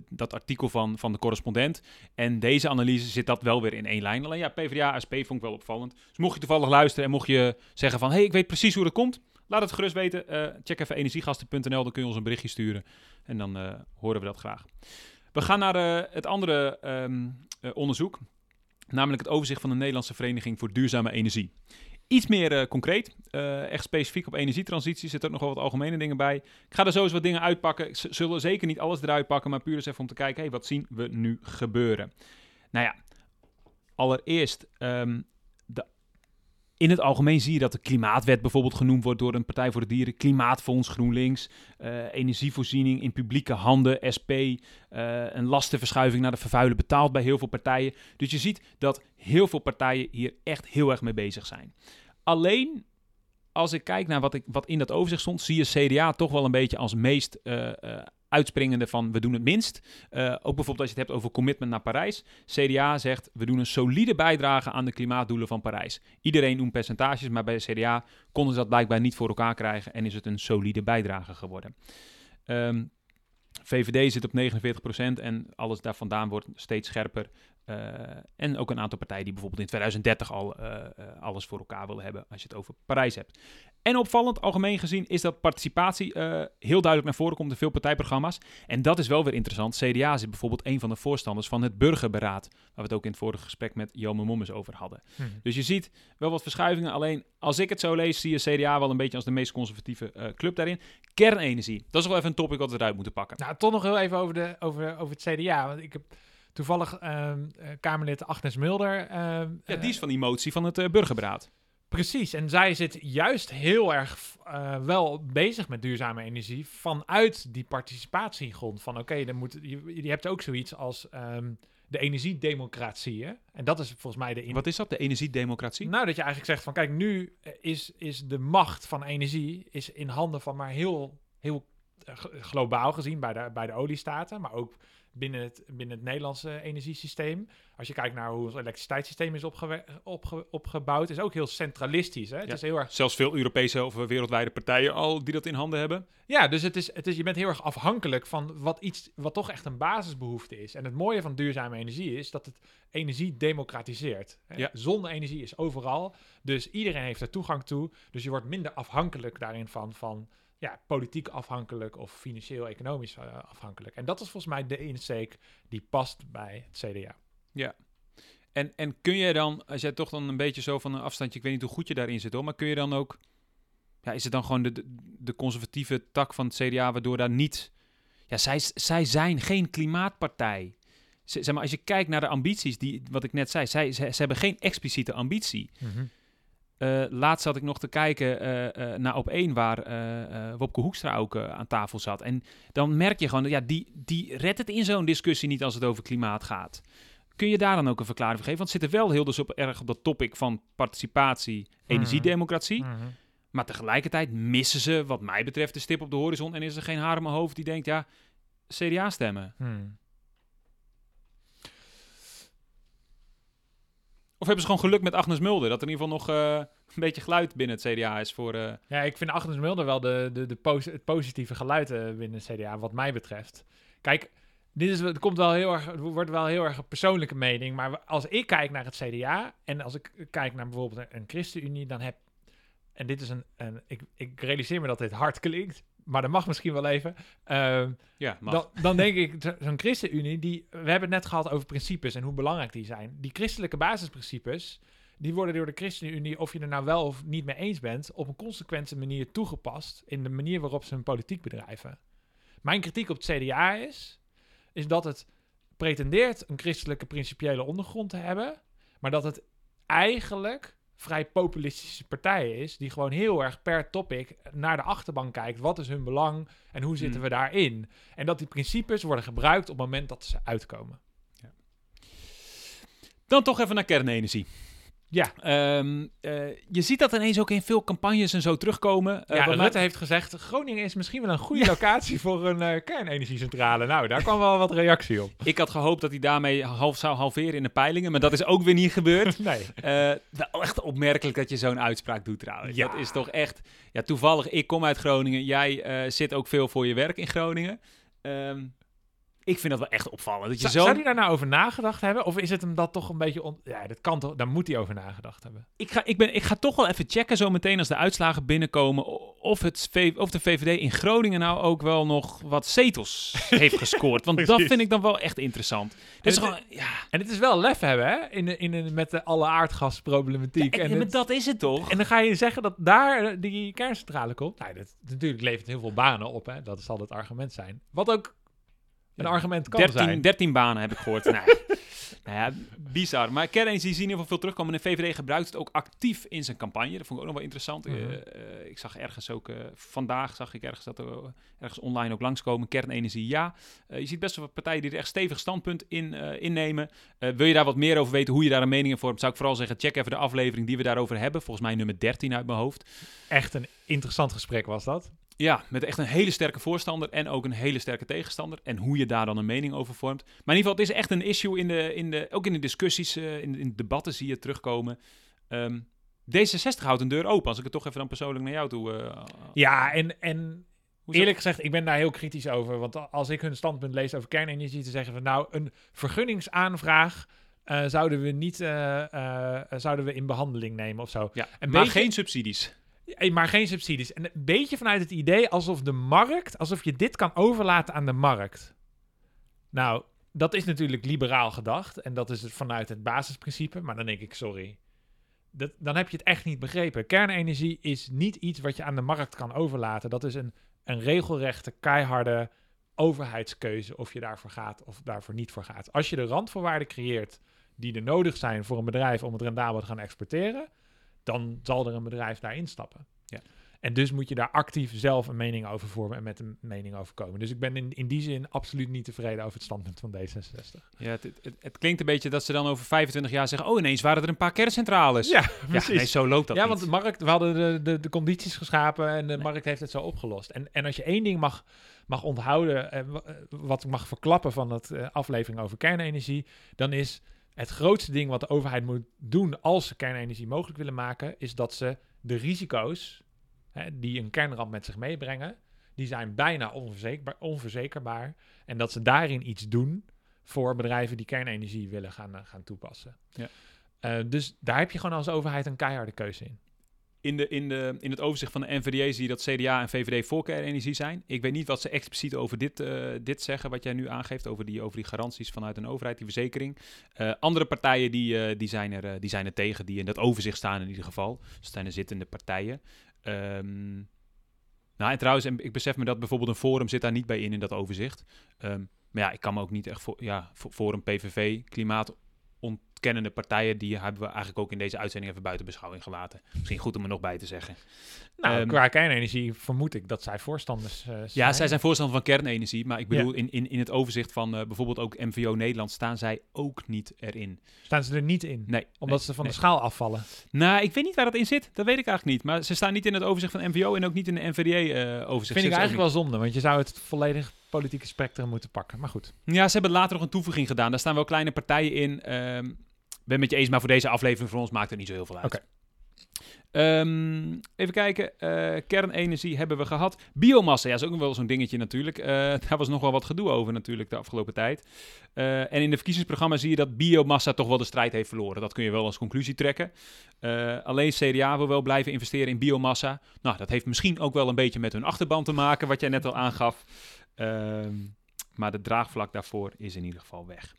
dat artikel van, van de correspondent. En deze analyse zit dat wel weer in één lijn. Alleen ja, PvdA, SP vond ik wel opvallend. Dus mocht je toevallig luisteren en mocht je zeggen van... hé, hey, ik weet precies hoe dat komt. Laat het gerust weten. Eh, check even energiegasten.nl, dan kun je ons een berichtje sturen. En dan horen we dat graag. We gaan naar eh, het andere ehm, eh, onderzoek. Namelijk het overzicht van de Nederlandse Vereniging voor Duurzame Energie. Iets meer eh, concreet, echt specifiek op energietransitie, zitten ook nog wel wat algemene dingen bij. Ik ga er zo eens wat dingen uitpakken. Ik zullen zeker niet alles eruit pakken, maar puur eens even om te kijken, hey, wat zien we nu gebeuren? Nou ja, allereerst, ehm, de, in het algemeen zie je dat de klimaatwet bijvoorbeeld genoemd wordt door een Partij voor de Dieren, Klimaatfonds, GroenLinks, eh, energievoorziening in publieke handen, SP, eh, een lastenverschuiving naar de vervuiler betaald bij heel veel partijen. Dus je ziet dat heel veel partijen hier echt heel erg mee bezig zijn. Alleen als ik kijk naar wat, ik, wat in dat overzicht stond, zie je CDA toch wel een beetje als meest eh, uitspringende van we doen het minst. Eh, ook bijvoorbeeld als je het hebt over commitment naar Parijs. CDA zegt we doen een solide bijdrage aan de klimaatdoelen van Parijs. Iedereen noemt percentages, maar bij de CDA konden ze dat blijkbaar niet voor elkaar krijgen en is het een solide bijdrage geworden. Ehm, VVD zit op 49% en alles daar vandaan wordt steeds scherper. Uh, en ook een aantal partijen die bijvoorbeeld in 2030 al uh, alles voor elkaar willen hebben als je het over Parijs hebt. En opvallend, algemeen gezien, is dat participatie heel duidelijk naar voren komt in veel partijprogramma's. En dat is wel weer interessant. CDA is bijvoorbeeld een van de voorstanders van het burgerberaad, waar we het ook in het vorige gesprek met Jome Mommes over hadden. Hmm. Dus je ziet wel wat verschuivingen. Alleen als ik het zo lees, zie je CDA wel een beetje als de meest conservatieve club daarin. Kernenergie, dat is wel even een topic wat we eruit moeten pakken. Nou, toch nog heel even over, de, over, over het CDA. Want ik heb toevallig uh, Kamerlid Agnes Mulder. Uh, ja, die is van die motie van het burgerberaad. Precies, en zij zit juist heel erg wel bezig met duurzame energie vanuit die participatiegrond. Van oké, dan moet je, je hebt ook zoiets als um, de energiedemocratie. Hè? En dat is volgens mij de. Wat is dat, de energiedemocratie? Nou, dat je eigenlijk zegt van kijk, nu is, is de macht van energie is in handen van maar heel, heel globaal gezien bij de, bij de oliestaten, maar ook binnen het, binnen het Nederlandse energiesysteem. Als je kijkt naar hoe ons elektriciteitssysteem is opge opge opgebouwd, is ook heel centralistisch. Hè? Het is heel erg... Zelfs veel Europese of wereldwijde partijen al die dat in handen hebben. Ja, dus het is, het is, je bent heel erg afhankelijk van wat, iets, wat toch echt een basisbehoefte is. En het mooie van duurzame energie is dat het energie democratiseert. Ja. Zonne-energie is overal, dus iedereen heeft er toegang toe. Dus je wordt minder afhankelijk daarin van... van ja, politiek afhankelijk of financieel-economisch uh, afhankelijk. En dat is volgens mij de insteek die past bij het CDA. Ja. En, en kun je dan, als jij toch dan een beetje zo van een afstandje, ik weet niet hoe goed je daarin zit hoor, maar kun je dan ook, ja, is het dan gewoon de, de, conservatieve tak van het CDA, waardoor daar niet, ja, zij, zij zijn geen klimaatpartij. zeg maar, als je kijkt naar de ambities, die, wat ik net zei, zij, ze, ze hebben geen expliciete ambitie. Mm uh, laatst zat ik nog te kijken uh, uh, naar op één waar Wopke Hoekstra ook aan tafel zat. En dan merk je gewoon, ja, die, die redt het in zo'n discussie niet als het over klimaat gaat. Kun je daar dan ook een verklaring voor geven? Want het zit er wel heel dus op, erg op dat topic van participatie, mhm. energiedemocratie. Mm -hmm. Maar tegelijkertijd missen ze, wat mij betreft, de stip op de horizon. En is er geen haar in mijn hoofd die denkt, ja, CDA stemmen. Mm. Of hebben ze gewoon geluk met Agnes Mulder? Dat er in ieder geval nog uh, een beetje geluid binnen het CDA is voor... Uh... Ja, ik vind Agnes Mulder wel de, de, de het positieve geluid uh, binnen het CDA, wat mij betreft. Kijk, dit is, het komt wel heel erg, wordt wel heel erg een persoonlijke mening. Maar als ik kijk naar het CDA en als ik kijk naar bijvoorbeeld een, een ChristenUnie, dan heb... En dit is een... een ik, ik realiseer me dat dit hard klinkt, maar dat mag misschien wel even. Uh, ja, mag. Dan, dan denk ik, zo'n ChristenUnie, die, we hebben het net gehad over principes en hoe belangrijk die zijn. Die christelijke basisprincipes, die worden door de ChristenUnie, of je er nou wel of niet mee eens bent, op een consequente manier toegepast in de manier waarop ze hun politiek bedrijven. Mijn kritiek op het CDA is, is dat het pretendeert een christelijke principiële ondergrond te hebben, maar dat het eigenlijk vrij populistische partij is, die gewoon heel erg per topic naar de achterban kijkt. Wat is hun belang en hoe zitten hmm. we daarin? En dat die principes worden gebruikt op het moment dat ze uitkomen. Ja. Dan toch even naar kernenergie. Ja. Um, uh, je ziet dat ineens ook in veel campagnes en zo terugkomen. Uh, ja, Rutte heeft gezegd, Groningen is misschien wel een goede locatie voor een uh, kernenergiecentrale. Nou, daar kwam wel wat reactie op. Ik had gehoopt dat hij daarmee half zou halveren in de peilingen, maar dat is ook weer niet gebeurd. nee. wel echt opmerkelijk dat je zo'n uitspraak doet trouwens. Ja. Dat is toch echt... Ja, toevallig, ik kom uit Groningen. Jij zit ook veel voor je werk in Groningen. Um, ik vind dat wel echt opvallend. Dat je zou, zo... zou hij daar nou over nagedacht hebben? Of is het hem dat toch een beetje... On... Ja, dat kan toch... Daar moet hij over nagedacht hebben. Ik ga, ik, ben, ik ga toch wel even checken zo meteen als de uitslagen binnenkomen... of, het of de VVD in Groningen nou ook wel nog wat zetels heeft gescoord. Want dat vind ik dan wel echt interessant. Dus gewoon, ja. En het is wel lef hebben, hè? In, in, in met de alle aardgasproblematiek. Ja, en, en dat is het toch? En dan ga je zeggen dat daar die kerncentrale komt. Nou, dat, natuurlijk levert heel veel banen op, hè? Dat zal het argument zijn. Wat ook een argument kan 13, zijn. 13 banen heb ik gehoord. nee. Nou ja, bizar. Maar kernenergie zien in ieder geval veel terugkomen. En de VVD gebruikt het ook actief in zijn campagne. Dat vond ik ook nog wel interessant. Mhm. Eh, eh, ik zag ergens ook, eh, vandaag zag ik ergens dat er ergens online ook langskomen. Kernenergie, ja. Je ziet best wel wat partijen die er echt stevig standpunt in innemen. Wil je daar wat meer over weten, hoe je daar een mening in vormt, zou ik vooral zeggen, check even de aflevering die we daarover hebben. Volgens mij nummer 13 uit mijn hoofd. Echt een interessant gesprek was dat. Ja, met echt een hele sterke voorstander en ook een hele sterke tegenstander. En hoe je daar dan een mening over vormt. Maar in ieder geval, het is echt een issue in de, in de, ook in de discussies, eh, in, in de debatten zie je terugkomen. Ehm, D66 houdt een deur open, als ik het toch even dan persoonlijk naar jou toe... eh, Ja, en, en Hoezo? eerlijk gezegd, ik ben daar heel kritisch over. Want als ik hun standpunt lees over kernenergie, te zeggen van nou, een vergunningsaanvraag eh, zouden we niet zouden we in behandeling nemen of zo. Ja, Een maar beetje- geen subsidies. Maar geen subsidies. En een beetje vanuit het idee alsof de markt, alsof je dit kan overlaten aan de markt. Nou, dat is natuurlijk liberaal gedacht. En dat is het vanuit het basisprincipe. Maar dan denk ik, sorry. Dat, dan heb je het echt niet begrepen. Kernenergie is niet iets wat je aan de markt kan overlaten. Dat is een, een regelrechte, keiharde overheidskeuze of je daarvoor gaat of daarvoor niet voor gaat. Als je de randvoorwaarden creëert die er nodig zijn voor een bedrijf om het rendabel te gaan exporteren, dan zal er een bedrijf daar instappen. Ja. En dus moet je daar actief zelf een mening over vormen en met een mening over komen. Dus ik ben in, in die zin absoluut niet tevreden over het standpunt van D66. Ja, het, het, klinkt een beetje dat ze dan over 25 jaar zeggen... oh, ineens waren er een paar kerncentrales. Ja, Ja, precies. nee, zo loopt dat ja, niet. want de markt, we hadden de, de, de condities geschapen en de markt heeft het zo opgelost. En, en als je één ding mag, mag onthouden, eh, eh, wat ik mag verklappen van dat eh, aflevering over kernenergie, dan is het grootste ding wat de overheid moet doen als ze kernenergie mogelijk willen maken, is dat ze de risico's hè, die een kernramp met zich meebrengen, die zijn bijna onverzekerbaar, onverzekerbaar. En dat ze daarin iets doen voor bedrijven die kernenergie willen gaan, eh, gaan toepassen. Ja. Eh, dus daar heb je gewoon als overheid een keiharde keuze in. In, de, in, de, in het overzicht van de NVDA zie je dat CDA en VVD voor kernenergie zijn. Ik weet niet wat ze expliciet over dit, eh, dit zeggen, wat jij nu aangeeft, over die, over die garanties vanuit een overheid, die verzekering. Eh, andere partijen die, eh, die, zijn er, die zijn er tegen, die in dat overzicht staan in ieder geval. Dus zijn de zittende partijen. Ehm, nou, en trouwens, en ik besef me dat bijvoorbeeld een Forum zit daar niet bij in, in dat overzicht. Ehm, maar ja, ik kan me ook niet echt voor, ja, Forum, PVV, klimaat ontkennende partijen, die hebben we eigenlijk ook in deze uitzending even buiten beschouwing gelaten. Misschien goed om er nog bij te zeggen. Nou, Ehm, qua kernenergie vermoed ik dat zij voorstanders eh, zijn. Ja, zij zijn voorstander van kernenergie, maar ik bedoel, in, in, in het overzicht van eh, bijvoorbeeld ook MVO Nederland staan zij ook niet erin. Staan ze er niet in? Nee. Omdat nee, ze van nee. de schaal afvallen. Nou, ik weet niet waar dat in zit. Dat weet ik eigenlijk niet. Maar ze staan niet in het overzicht van MVO en ook niet in de NVDA-overzicht. Vind ik eigenlijk wel zonde, want je zou het volledig politieke spectrum moeten pakken. Maar goed. Ja, ze hebben later nog een toevoeging gedaan. Daar staan wel kleine partijen in. Ehm ben met je eens, maar voor deze aflevering voor ons maakt het niet zo heel veel uit. Oké. Ehm, even kijken. Eh, kernenergie hebben we gehad. Biomassa, ja, is ook nog wel zo'n dingetje natuurlijk. Eh, daar was nog wel wat gedoe over natuurlijk de afgelopen tijd. Eh, en in de verkiezingsprogramma zie je dat biomassa toch wel de strijd heeft verloren. Dat kun je wel als conclusie trekken. Alleen CDA wil wel blijven investeren in biomassa. Nou, dat heeft misschien ook wel een beetje met hun achterban te maken, wat jij net al aangaf. Ehm, maar de draagvlak daarvoor is in ieder geval weg.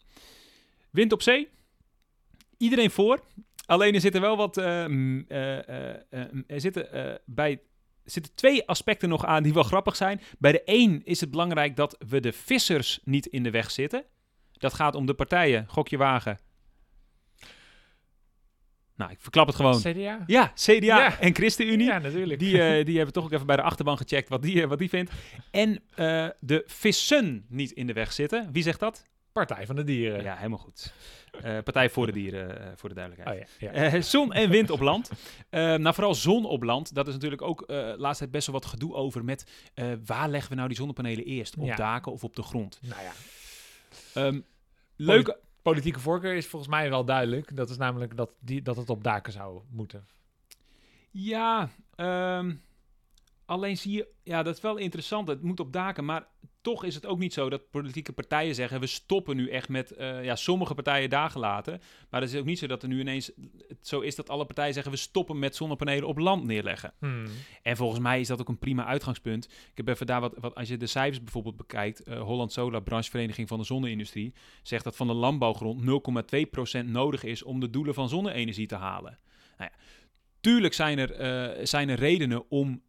Wind op zee. Iedereen voor. Alleen er zitten wel wat. eh, er zitten bij. Zitten twee aspecten nog aan die wel grappig zijn. Bij de één is het belangrijk dat we de vissers niet in de weg zitten. Dat gaat om de partijen. Gokje wagen. Nou, ik verklap het gewoon. CDA? Ja, CDA Ja. en ChristenUnie. Ja, natuurlijk. Die, die hebben toch ook even bij de achterban gecheckt wat die, wat die vindt. En de vissen niet in de weg zitten. Wie zegt dat? Partij van de Dieren. Ja, helemaal goed. Eh, Partij voor de Dieren, eh, voor de duidelijkheid. Oh ja. ja. Eh, zon en wind op land. Nou, vooral zon op land. Dat is natuurlijk ook laatst tijd best wel wat gedoe over met waar leggen we nou die zonnepanelen eerst? Op Ja. daken of op de grond? nou ja. Ehm leuke. Politieke voorkeur is volgens mij wel duidelijk. Dat is namelijk dat, die, dat het op daken zou moeten. Ja, ehm, alleen zie je, ja, dat is wel interessant. Het moet op daken, maar toch is het ook niet zo dat politieke partijen zeggen: we stoppen nu echt met, eh, ja, sommige partijen dagen laten. Maar het is ook niet zo dat er nu ineens het zo is dat alle partijen zeggen: we stoppen met zonnepanelen op land neerleggen. Hmm. En volgens mij is dat ook een prima uitgangspunt. Ik heb even daar wat, wat als je de cijfers bijvoorbeeld bekijkt, eh, Holland Solar, branchevereniging van de zonne-industrie, zegt dat van de landbouwgrond 0,2% nodig is om de doelen van zonne-energie te halen. Nou ja, tuurlijk zijn er, eh, zijn er redenen om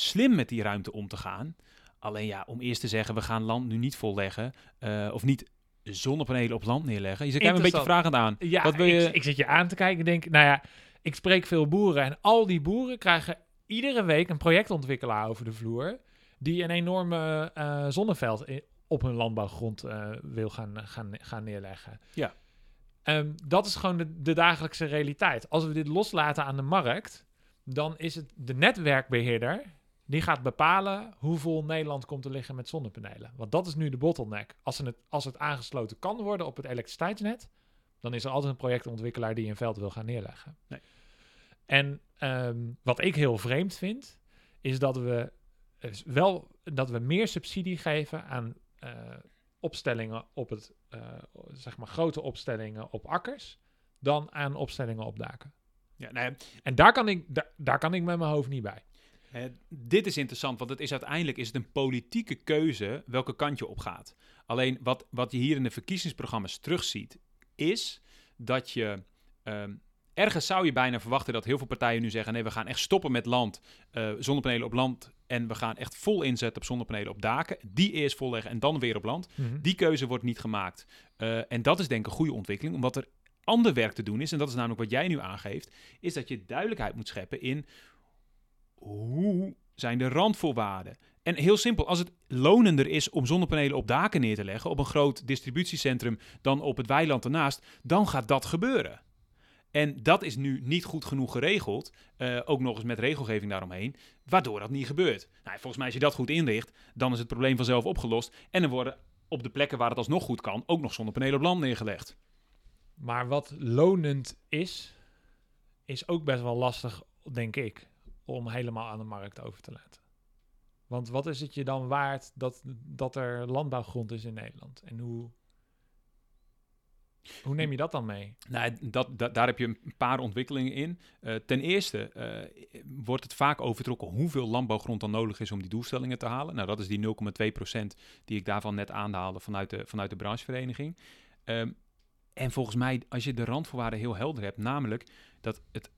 slim met die ruimte om te gaan. Alleen ja, om eerst te zeggen, we gaan land nu niet volleggen, eh, of niet zonnepanelen op land neerleggen. Je zit een beetje vragend aan. Ja, Wat wil je... ik, ik zit je aan te kijken en denk, nou ja, ik spreek veel boeren en al die boeren krijgen iedere week een projectontwikkelaar over de vloer die een enorme eh, zonneveld op hun landbouwgrond eh, wil gaan, gaan, gaan neerleggen. Ja. Ehm, dat is gewoon de, de dagelijkse realiteit. Als we dit loslaten aan de markt, dan is het de netwerkbeheerder die gaat bepalen hoeveel Nederland komt te liggen met zonnepanelen. Want dat is nu de bottleneck. Als, het, als het aangesloten kan worden op het elektriciteitsnet, dan is er altijd een projectontwikkelaar die een veld wil gaan neerleggen. Nee. En ehm, wat ik heel vreemd vind, is dat we eh, wel dat we meer subsidie geven aan eh, opstellingen op het, eh, zeg maar grote opstellingen op akkers, dan aan opstellingen op daken. Ja, nou ja, En daar kan ik, daar, daar kan ik met mijn hoofd niet bij. Dit is interessant, want het is uiteindelijk is het een politieke keuze welke kant je op gaat. Alleen wat, wat je hier in de verkiezingsprogramma's terugziet, is dat je. ehm, ergens zou je bijna verwachten dat heel veel partijen nu zeggen: nee, we gaan echt stoppen met land, eh, zonnepanelen op land. En we gaan echt vol inzetten op zonnepanelen op daken. Die eerst volleggen en dan weer op land. Die keuze wordt niet gemaakt. Eh, en dat is denk ik een goede ontwikkeling, omdat er ander werk te doen is. En dat is namelijk wat jij nu aangeeft, is dat je duidelijkheid moet scheppen in hoe zijn de randvoorwaarden. En heel simpel, als het lonender is om zonnepanelen op daken neer te leggen, op een groot distributiecentrum, dan op het weiland ernaast, dan gaat dat gebeuren. En dat is nu niet goed genoeg geregeld, eh, ook nog eens met regelgeving daaromheen, waardoor dat niet gebeurt. Nou, volgens mij als je dat goed inricht, dan is het probleem vanzelf opgelost. En er worden op de plekken waar het alsnog goed kan, ook nog zonnepanelen op land neergelegd. Maar wat lonend is, is ook best wel lastig, denk ik, om helemaal aan de markt over te laten. Want wat is het je dan waard dat, dat er landbouwgrond is in Nederland? En hoe, hoe neem je dat dan mee? Nou, dat, daar heb je een paar ontwikkelingen in. Eh, ten eerste eh, wordt het vaak overtrokken hoeveel landbouwgrond dan nodig is om die doelstellingen te halen. Nou, dat is die 0,2% die ik daarvan net aanhaalde vanuit de, vanuit de branchevereniging. Ehm, en volgens mij, als je de randvoorwaarden heel helder hebt, namelijk dat het,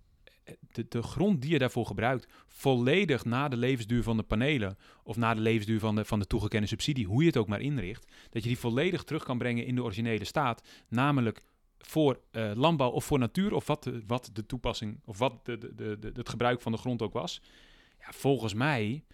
de, de grond die je daarvoor gebruikt, volledig na de levensduur van de panelen of na de levensduur van de, van de toegekende subsidie, hoe je het ook maar inricht, dat je die volledig terug kan brengen in de originele staat, namelijk voor eh, landbouw of voor natuur, of wat de, wat de toepassing, of wat de, de, de, het gebruik van de grond ook was. Ja, volgens mij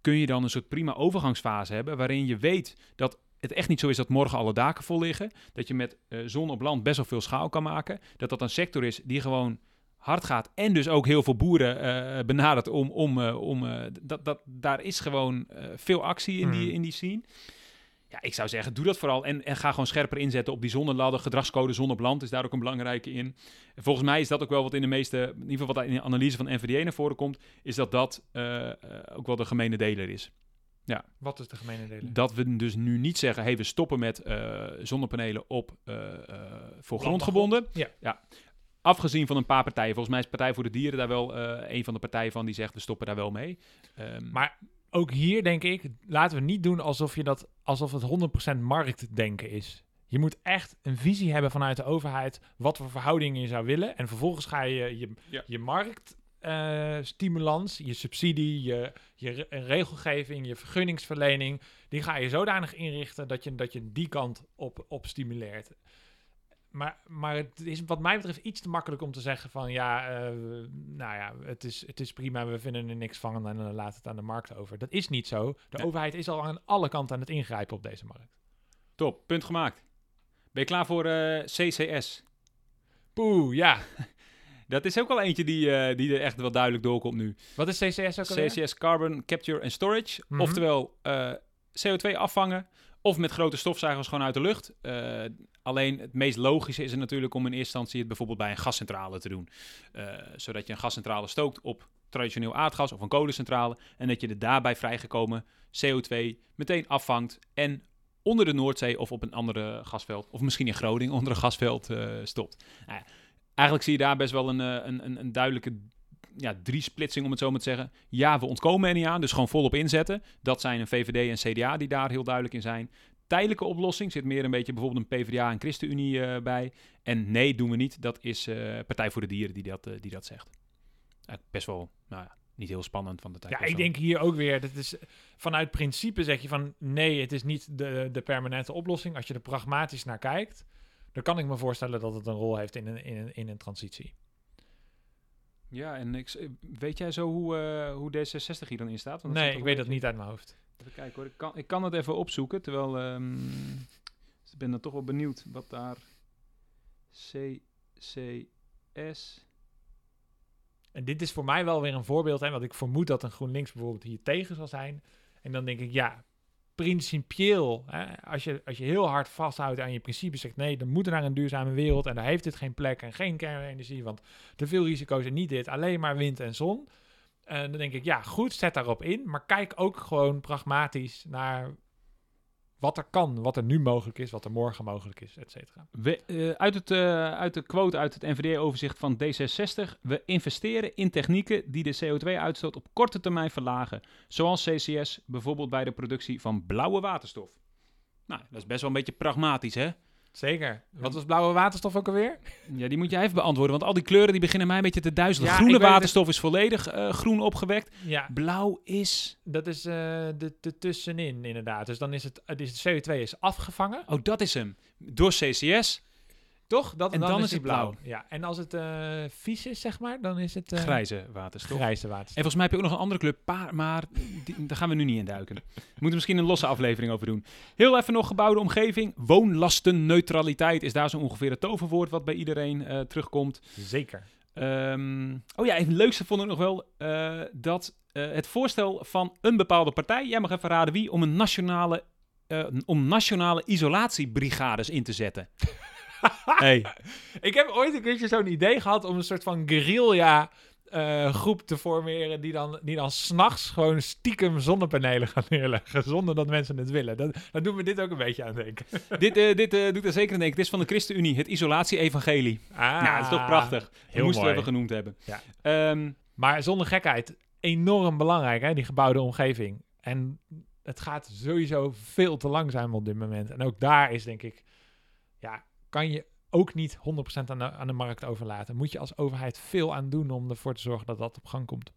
kun je dan een soort prima overgangsfase hebben, waarin je weet dat het echt niet zo is dat morgen alle daken vol liggen, dat je met eh, zon op land best wel veel schaal kan maken, dat dat een sector is die gewoon hard gaat en dus ook heel veel boeren eh, benadert om, om, eh, om eh, dat, dat, daar is gewoon veel actie in, die, Hmm. in die scene. Ja, ik zou zeggen, doe dat vooral. En, en ga gewoon scherper inzetten op die zonneladder. Gedragscode zon op land is daar ook een belangrijke in. En volgens mij is dat ook wel wat in de meeste, in ieder geval wat in de analyse van NVDA naar voren komt, is dat dat ook wel de gemene deler is. Wat is de gemene delen? Dat we dus nu niet zeggen, hey, we stoppen met zonnepanelen op voor grondgebonden. Ja. Afgezien van een paar partijen. Volgens mij is Partij voor de Dieren daar wel eh, een van de partijen van die zegt, we stoppen daar wel mee. Ehm, Maar ook hier denk ik, laten we niet doen alsof, je dat, alsof het 100% marktdenken is. Je moet echt een visie hebben vanuit de overheid wat voor verhoudingen je zou willen. En vervolgens ga je je, Ja. je marktstimulans, je subsidie, je, je re- regelgeving, je vergunningsverlening, die ga je zodanig inrichten dat je, dat je die kant op, op stimuleert. Maar, maar het is wat mij betreft iets te makkelijk om te zeggen van ja, eh, nou ja, het is, het is prima, we vinden er niks van en dan laat het aan de markt over. Dat is niet zo. De Nee. overheid is al aan alle kanten aan het ingrijpen op deze markt. top, punt gemaakt. Ben je klaar voor eh, CCS? Poeh, ja. Dat is ook wel eentje die, eh, die er echt wel duidelijk doorkomt nu. Wat is CCS ook alweer? CCS Carbon Capture and Storage. Mhm. Oftewel eh, CO2 afvangen of met grote stofzuigers gewoon uit de lucht. Eh, alleen het meest logische is er natuurlijk om in eerste instantie het bijvoorbeeld bij een gascentrale te doen. Eh, zodat je een gascentrale stookt op traditioneel aardgas of een kolencentrale. En dat je de daarbij vrijgekomen CO2 meteen afvangt en onder de Noordzee of op een andere gasveld, of misschien in Groningen onder een gasveld eh, stopt. Nou eigenlijk zie je daar best wel een, eh, een, een, een duidelijke ja, drie splitsing, om het zo maar te zeggen. Ja, we ontkomen er niet aan, dus gewoon volop inzetten. Dat zijn een VVD en CDA die daar heel duidelijk in zijn. Tijdelijke oplossing zit meer een beetje bijvoorbeeld een PvdA en ChristenUnie eh, bij. En nee, doen we niet. Dat is eh, Partij voor de Dieren die dat, eh, die dat zegt. Best wel nou ja, niet heel spannend van de tijd. Ja, ik denk hier ook weer, dat is vanuit principe zeg je van nee, het is niet de, de permanente oplossing. Als je er pragmatisch naar kijkt, dan kan ik me voorstellen dat het een rol heeft in een, in een, in een transitie. Ja, en ik, weet jij zo hoe, hoe D66 hier dan in staat? Want nee, ik weet dat niet uit mijn hoofd. Even kijken hoor. Ik kan, ik kan het even opzoeken, terwijl... ehm, ik ben dan toch wel benieuwd wat daar... CCS... En dit is voor mij wel weer een voorbeeld, hè, want ik vermoed dat een GroenLinks bijvoorbeeld hier tegen zal zijn. En dan denk ik, ja, principieel, hè, als, je, als je heel hard vasthoudt aan je principes, zegt nee, dan moet er naar een duurzame wereld en daar heeft dit geen plek en geen kernenergie, want te veel risico's en niet dit, alleen maar wind en zon. En dan denk ik, ja, goed, zet daarop in, maar kijk ook gewoon pragmatisch naar wat er kan, wat er nu mogelijk is, wat er morgen mogelijk is, et cetera. Eh, uit, het, eh, uit de quote uit het NVD-overzicht van D66. We investeren in technieken die de CO2-uitstoot op korte termijn verlagen. Zoals CCS, bijvoorbeeld bij de productie van blauwe waterstof. Nou, dat is best wel een beetje pragmatisch, hè? Zeker. Wat was blauwe waterstof ook alweer? Ja, die moet jij even beantwoorden, want al die kleuren die beginnen mij een beetje te duizelen. Ja, Groene het. waterstof is volledig eh, groen opgewekt. Ja, Blauw is... Dat is eh de, de tussenin, inderdaad. Dus dan is het, het is, de CO2 is afgevangen, Oh, dat is hem. Door CCS, toch? Dat, En dan is het blauw. Ja, en als het eh, vies is, zeg maar, dan is het eh, grijze waterstof. grijze En waterstof. volgens mij heb je ook nog een andere kleur, paar, maar die- daar gaan we nu niet in duiken. We moeten misschien een losse aflevering over doen. Heel even nog gebouwde omgeving. Woonlastenneutraliteit is daar zo ongeveer het toverwoord wat bij iedereen eh, terugkomt. Zeker. Ehm, oh ja, even het leukste vond ik nog wel dat het voorstel van een bepaalde partij, jij mag even raden wie, om een nationale, om nationale isolatiebrigades in te zetten. hey, Ik heb ooit een keertje zo'n idee gehad om een soort van guerrilla eh, groep te formeren die dan, die dan s'nachts gewoon stiekem zonnepanelen gaan neerleggen, zonder dat mensen het willen. Dat, dat doet me dit ook een beetje aan denken. dit, eh, dit eh, doet er zeker aan denken. Dit is van de ChristenUnie, het isolatie-evangelie. Ah, Nou, dat is toch prachtig. We heel moesten we mooi. even genoemd hebben. Ja. Ehm, Maar zonder gekheid, enorm belangrijk, hè, die gebouwde omgeving. En het gaat sowieso veel te langzaam op dit moment. En ook daar is, denk ik, ja, kan je ook niet 100% aan de, aan de markt overlaten. Moet je als overheid veel aan doen om ervoor te zorgen dat dat op gang komt.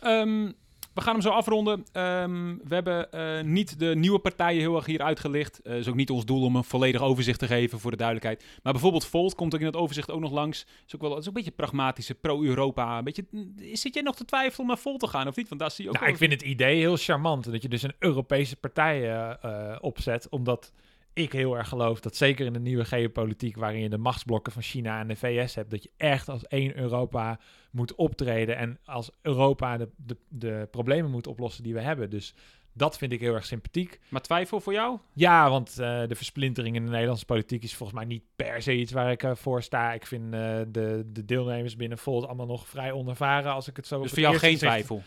Ehm, we gaan hem zo afronden. Ehm, we hebben eh, niet de nieuwe partijen heel erg hier uitgelicht. Het is ook niet ons doel om een volledig overzicht te geven voor de duidelijkheid. Maar bijvoorbeeld Volt komt ook in het overzicht ook nog langs. Is ook wel, is ook een beetje pragmatische pro-Europa. Een beetje, zit jij nog te twijfelen om naar Volt te gaan of niet? Want daar zie je ook Nou, ik vind het idee heel charmant dat je dus een Europese partij eh, eh, opzet, omdat ik heel erg geloof dat zeker in de nieuwe geopolitiek, waarin je de machtsblokken van China en de VS hebt, dat je echt als één Europa moet optreden en als Europa de, de, de problemen moet oplossen die we hebben. Dus dat vind ik heel erg sympathiek. Maar twijfel voor jou? Ja, want eh, de versplintering in de Nederlandse politiek is volgens mij niet per se iets waar ik eh, voor sta. Ik vind eh, de, de deelnemers binnen Volt allemaal nog vrij onervaren, als ik het zo Dus op voor het jou geen twijfel?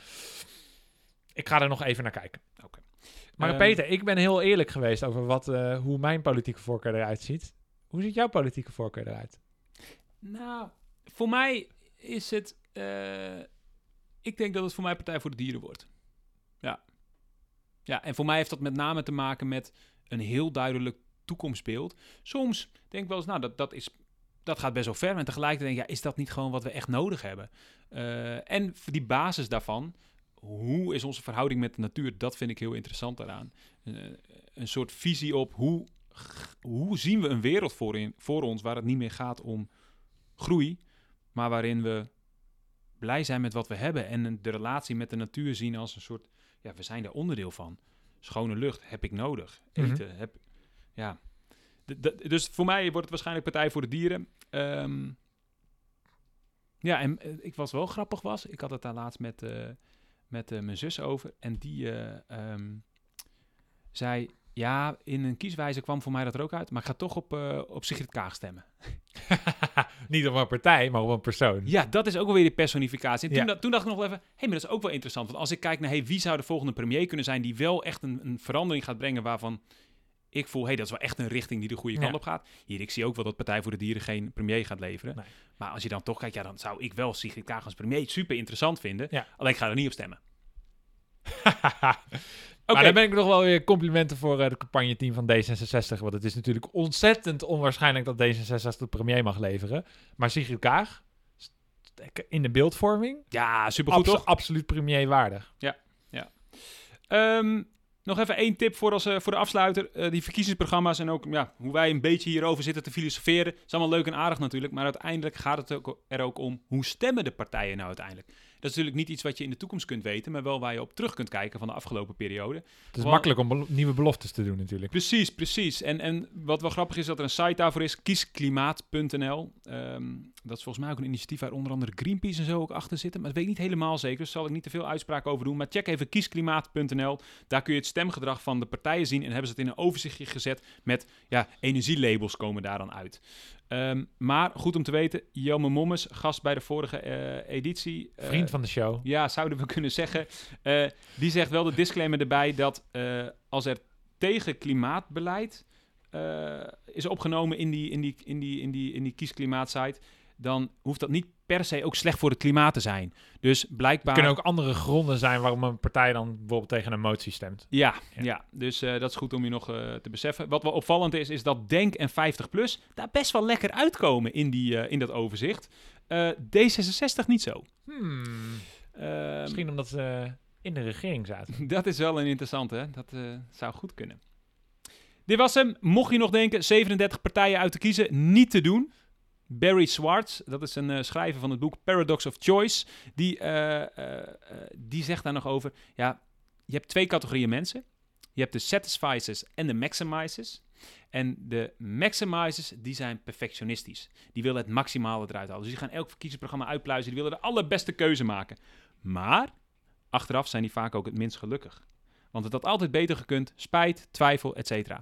ik ga er nog even naar kijken. Oké. Maar Ehm, Peter, ik ben heel eerlijk geweest over wat, eh, hoe mijn politieke voorkeur eruit ziet. Hoe ziet jouw politieke voorkeur eruit? Nou, voor mij is het... eh, ik denk dat het voor mij Partij voor de Dieren wordt. Ja. Ja, en voor mij heeft dat met name te maken met een heel duidelijk toekomstbeeld. Soms denk ik wel eens, nou, dat, dat, is, dat gaat best wel ver. En tegelijkertijd denk ik, ja, is dat niet gewoon wat we echt nodig hebben? Eh, en die basis daarvan, hoe is onze verhouding met de natuur? Dat vind ik heel interessant daaraan. Eh, een soort visie op hoe, hoe zien we een wereld voor, in, voor ons waar het niet meer gaat om groei, maar waarin we blij zijn met wat we hebben en de relatie met de natuur zien als een soort, ja, we zijn er onderdeel van. Schone lucht heb ik nodig. Mhm. Eten heb, ja. Dus voor mij wordt het waarschijnlijk Partij voor de Dieren. Ehm, ja, en eh, ik was wel grappig was, ik had het daar laatst met, eh, met eh, mijn zus over en die eh, ehm, zei, ja, in een kieswijze kwam voor mij dat er ook uit, maar ik ga toch op, eh, op Sigrid Kaag stemmen. Niet op een partij, maar op een persoon. Ja, dat is ook alweer die personificatie. En toen, Ja. da- toen dacht ik nog wel even, hé, hey, maar dat is ook wel interessant. Want als ik kijk naar, hey, wie zou de volgende premier kunnen zijn die wel echt een, een verandering gaat brengen waarvan ik voel, hé, hey, dat is wel echt een richting die de goede Ja. kant op gaat. Hier, ik zie ook wel dat Partij voor de Dieren geen premier gaat leveren. Nee. Maar als je dan toch kijkt, ja, dan zou ik wel Sigrid Kaag als premier super interessant vinden. Ja. Alleen ik ga er niet op stemmen. Maar dan ben ik nog wel weer complimenten voor het campagneteam van D66. Want het is natuurlijk ontzettend onwaarschijnlijk dat D66 de premier mag leveren. Maar Sigrid Kaag, in de beeldvorming. Ja, supergoed Abso- toch? Absoluut premierwaardig. Ehm, nog even één tip voor, als, eh, voor de afsluiter. Eh, die verkiezingsprogramma's en ook ja, hoe wij een beetje hierover zitten te filosoferen. is allemaal leuk en aardig natuurlijk. Maar uiteindelijk gaat het ook, er ook om hoe stemmen de partijen nou uiteindelijk. Dat is natuurlijk niet iets wat je in de toekomst kunt weten. Maar wel waar je op terug kunt kijken van de afgelopen periode. Het is makkelijk om belo- nieuwe beloftes te doen natuurlijk. Precies, precies. En, en wat wel grappig is dat er een site daarvoor is, kiesklimaat.nl. dat is volgens mij ook een initiatief waar onder andere Greenpeace en zo ook achter zitten. Maar dat weet ik niet helemaal zeker, dus zal ik niet te veel uitspraak over doen. Maar check even kiesklimaat.nl. Daar kun je het stemgedrag van de partijen zien en hebben ze het in een overzichtje gezet met ja, energielabels komen daar dan uit. Ehm, maar goed om te weten, Jelme Mommes, gast bij de vorige eh, editie. eh, Vriend van de show. ja, zouden we kunnen zeggen. Eh, die zegt wel de disclaimer erbij dat als er tegen klimaatbeleid is opgenomen in die, in die, in die, in die, in die kiesklimaatsite, dan hoeft dat niet per se ook slecht voor het klimaat te zijn. Dus Er blijkbaar... kunnen ook andere gronden zijn waarom een partij dan bijvoorbeeld tegen een motie stemt. Ja, Ja. ja. dus eh, dat is goed om je nog eh, te beseffen. Wat wel opvallend is, is dat Denk en 50PLUS daar best wel lekker uitkomen in, die, eh, in dat overzicht. Eh, D66 niet zo. Hmm, Ehm, misschien omdat ze in de regering zaten. Dat is wel een interessante, hè? Dat zou goed kunnen. Dit was hem. Mocht je nog denken, 37 partijen uit te kiezen, niet te doen. Barry Swartz, dat is een eh, schrijver van het boek Paradox of Choice, die, eh, eh, die zegt daar nog over, ja, je hebt twee categorieën mensen. Je hebt de satisficers en de maximizers. En de maximizers, die zijn perfectionistisch. Die willen het maximale eruit halen. Dus die gaan elk verkiezingsprogramma uitpluizen. Die willen de allerbeste keuze maken. Maar achteraf zijn die vaak ook het minst gelukkig. Want het had altijd beter gekund, spijt, twijfel, etc.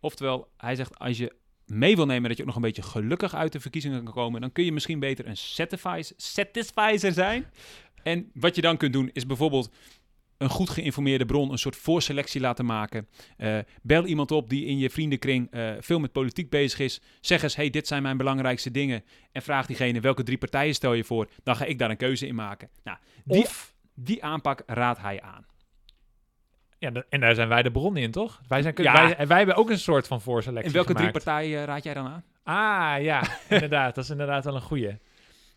Oftewel, hij zegt, als je mee wil nemen dat je ook nog een beetje gelukkig uit de verkiezingen kan komen, dan kun je misschien beter een satisfizer, satisfizer zijn. En wat je dan kunt doen, is bijvoorbeeld een goed geïnformeerde bron een soort voorselectie laten maken. Eh, bel iemand op die in je vriendenkring eh, veel met politiek bezig is. Zeg eens, hey, dit zijn mijn belangrijkste dingen. En vraag diegene, welke drie partijen stel je voor? Dan ga ik daar een keuze in maken. Nou, die, Of, die aanpak raadt hij aan. Ja, en daar zijn wij de bron in, toch? Wij, zijn, Ja. wij, en wij hebben ook een soort van voorselectie En welke drie partijen raad jij dan aan? Ah, ja, inderdaad. Dat is inderdaad wel een goeie.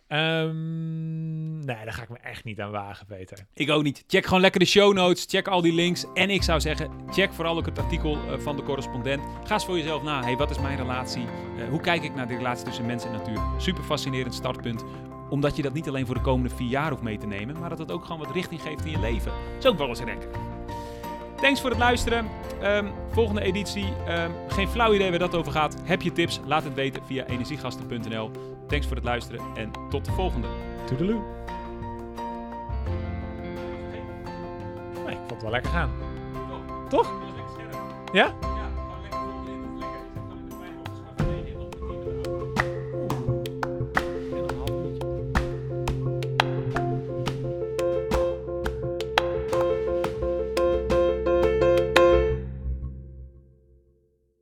Ehm, nee, daar ga ik me echt niet aan wagen, Peter. Ik ook niet. Check gewoon lekker de show notes. Check al die links. En ik zou zeggen, check vooral ook het artikel eh, van de correspondent. Ga eens voor jezelf na. Hey, wat is mijn relatie? Eh, hoe kijk ik naar de relatie tussen mens en natuur? Super fascinerend startpunt. Omdat je dat niet alleen voor de komende vier jaar hoeft mee te nemen, maar dat het ook gewoon wat richting geeft in je leven. Dat is ook wel eens lekker. Thanks voor het luisteren. Ehm, volgende editie. ehm, geen flauw idee waar dat over gaat. Heb je tips? Laat het weten via energiegasten.nl. Thanks voor het luisteren en tot de volgende. Toedeloe. Nee, ik vond het wel lekker gaan. Toch? Ja?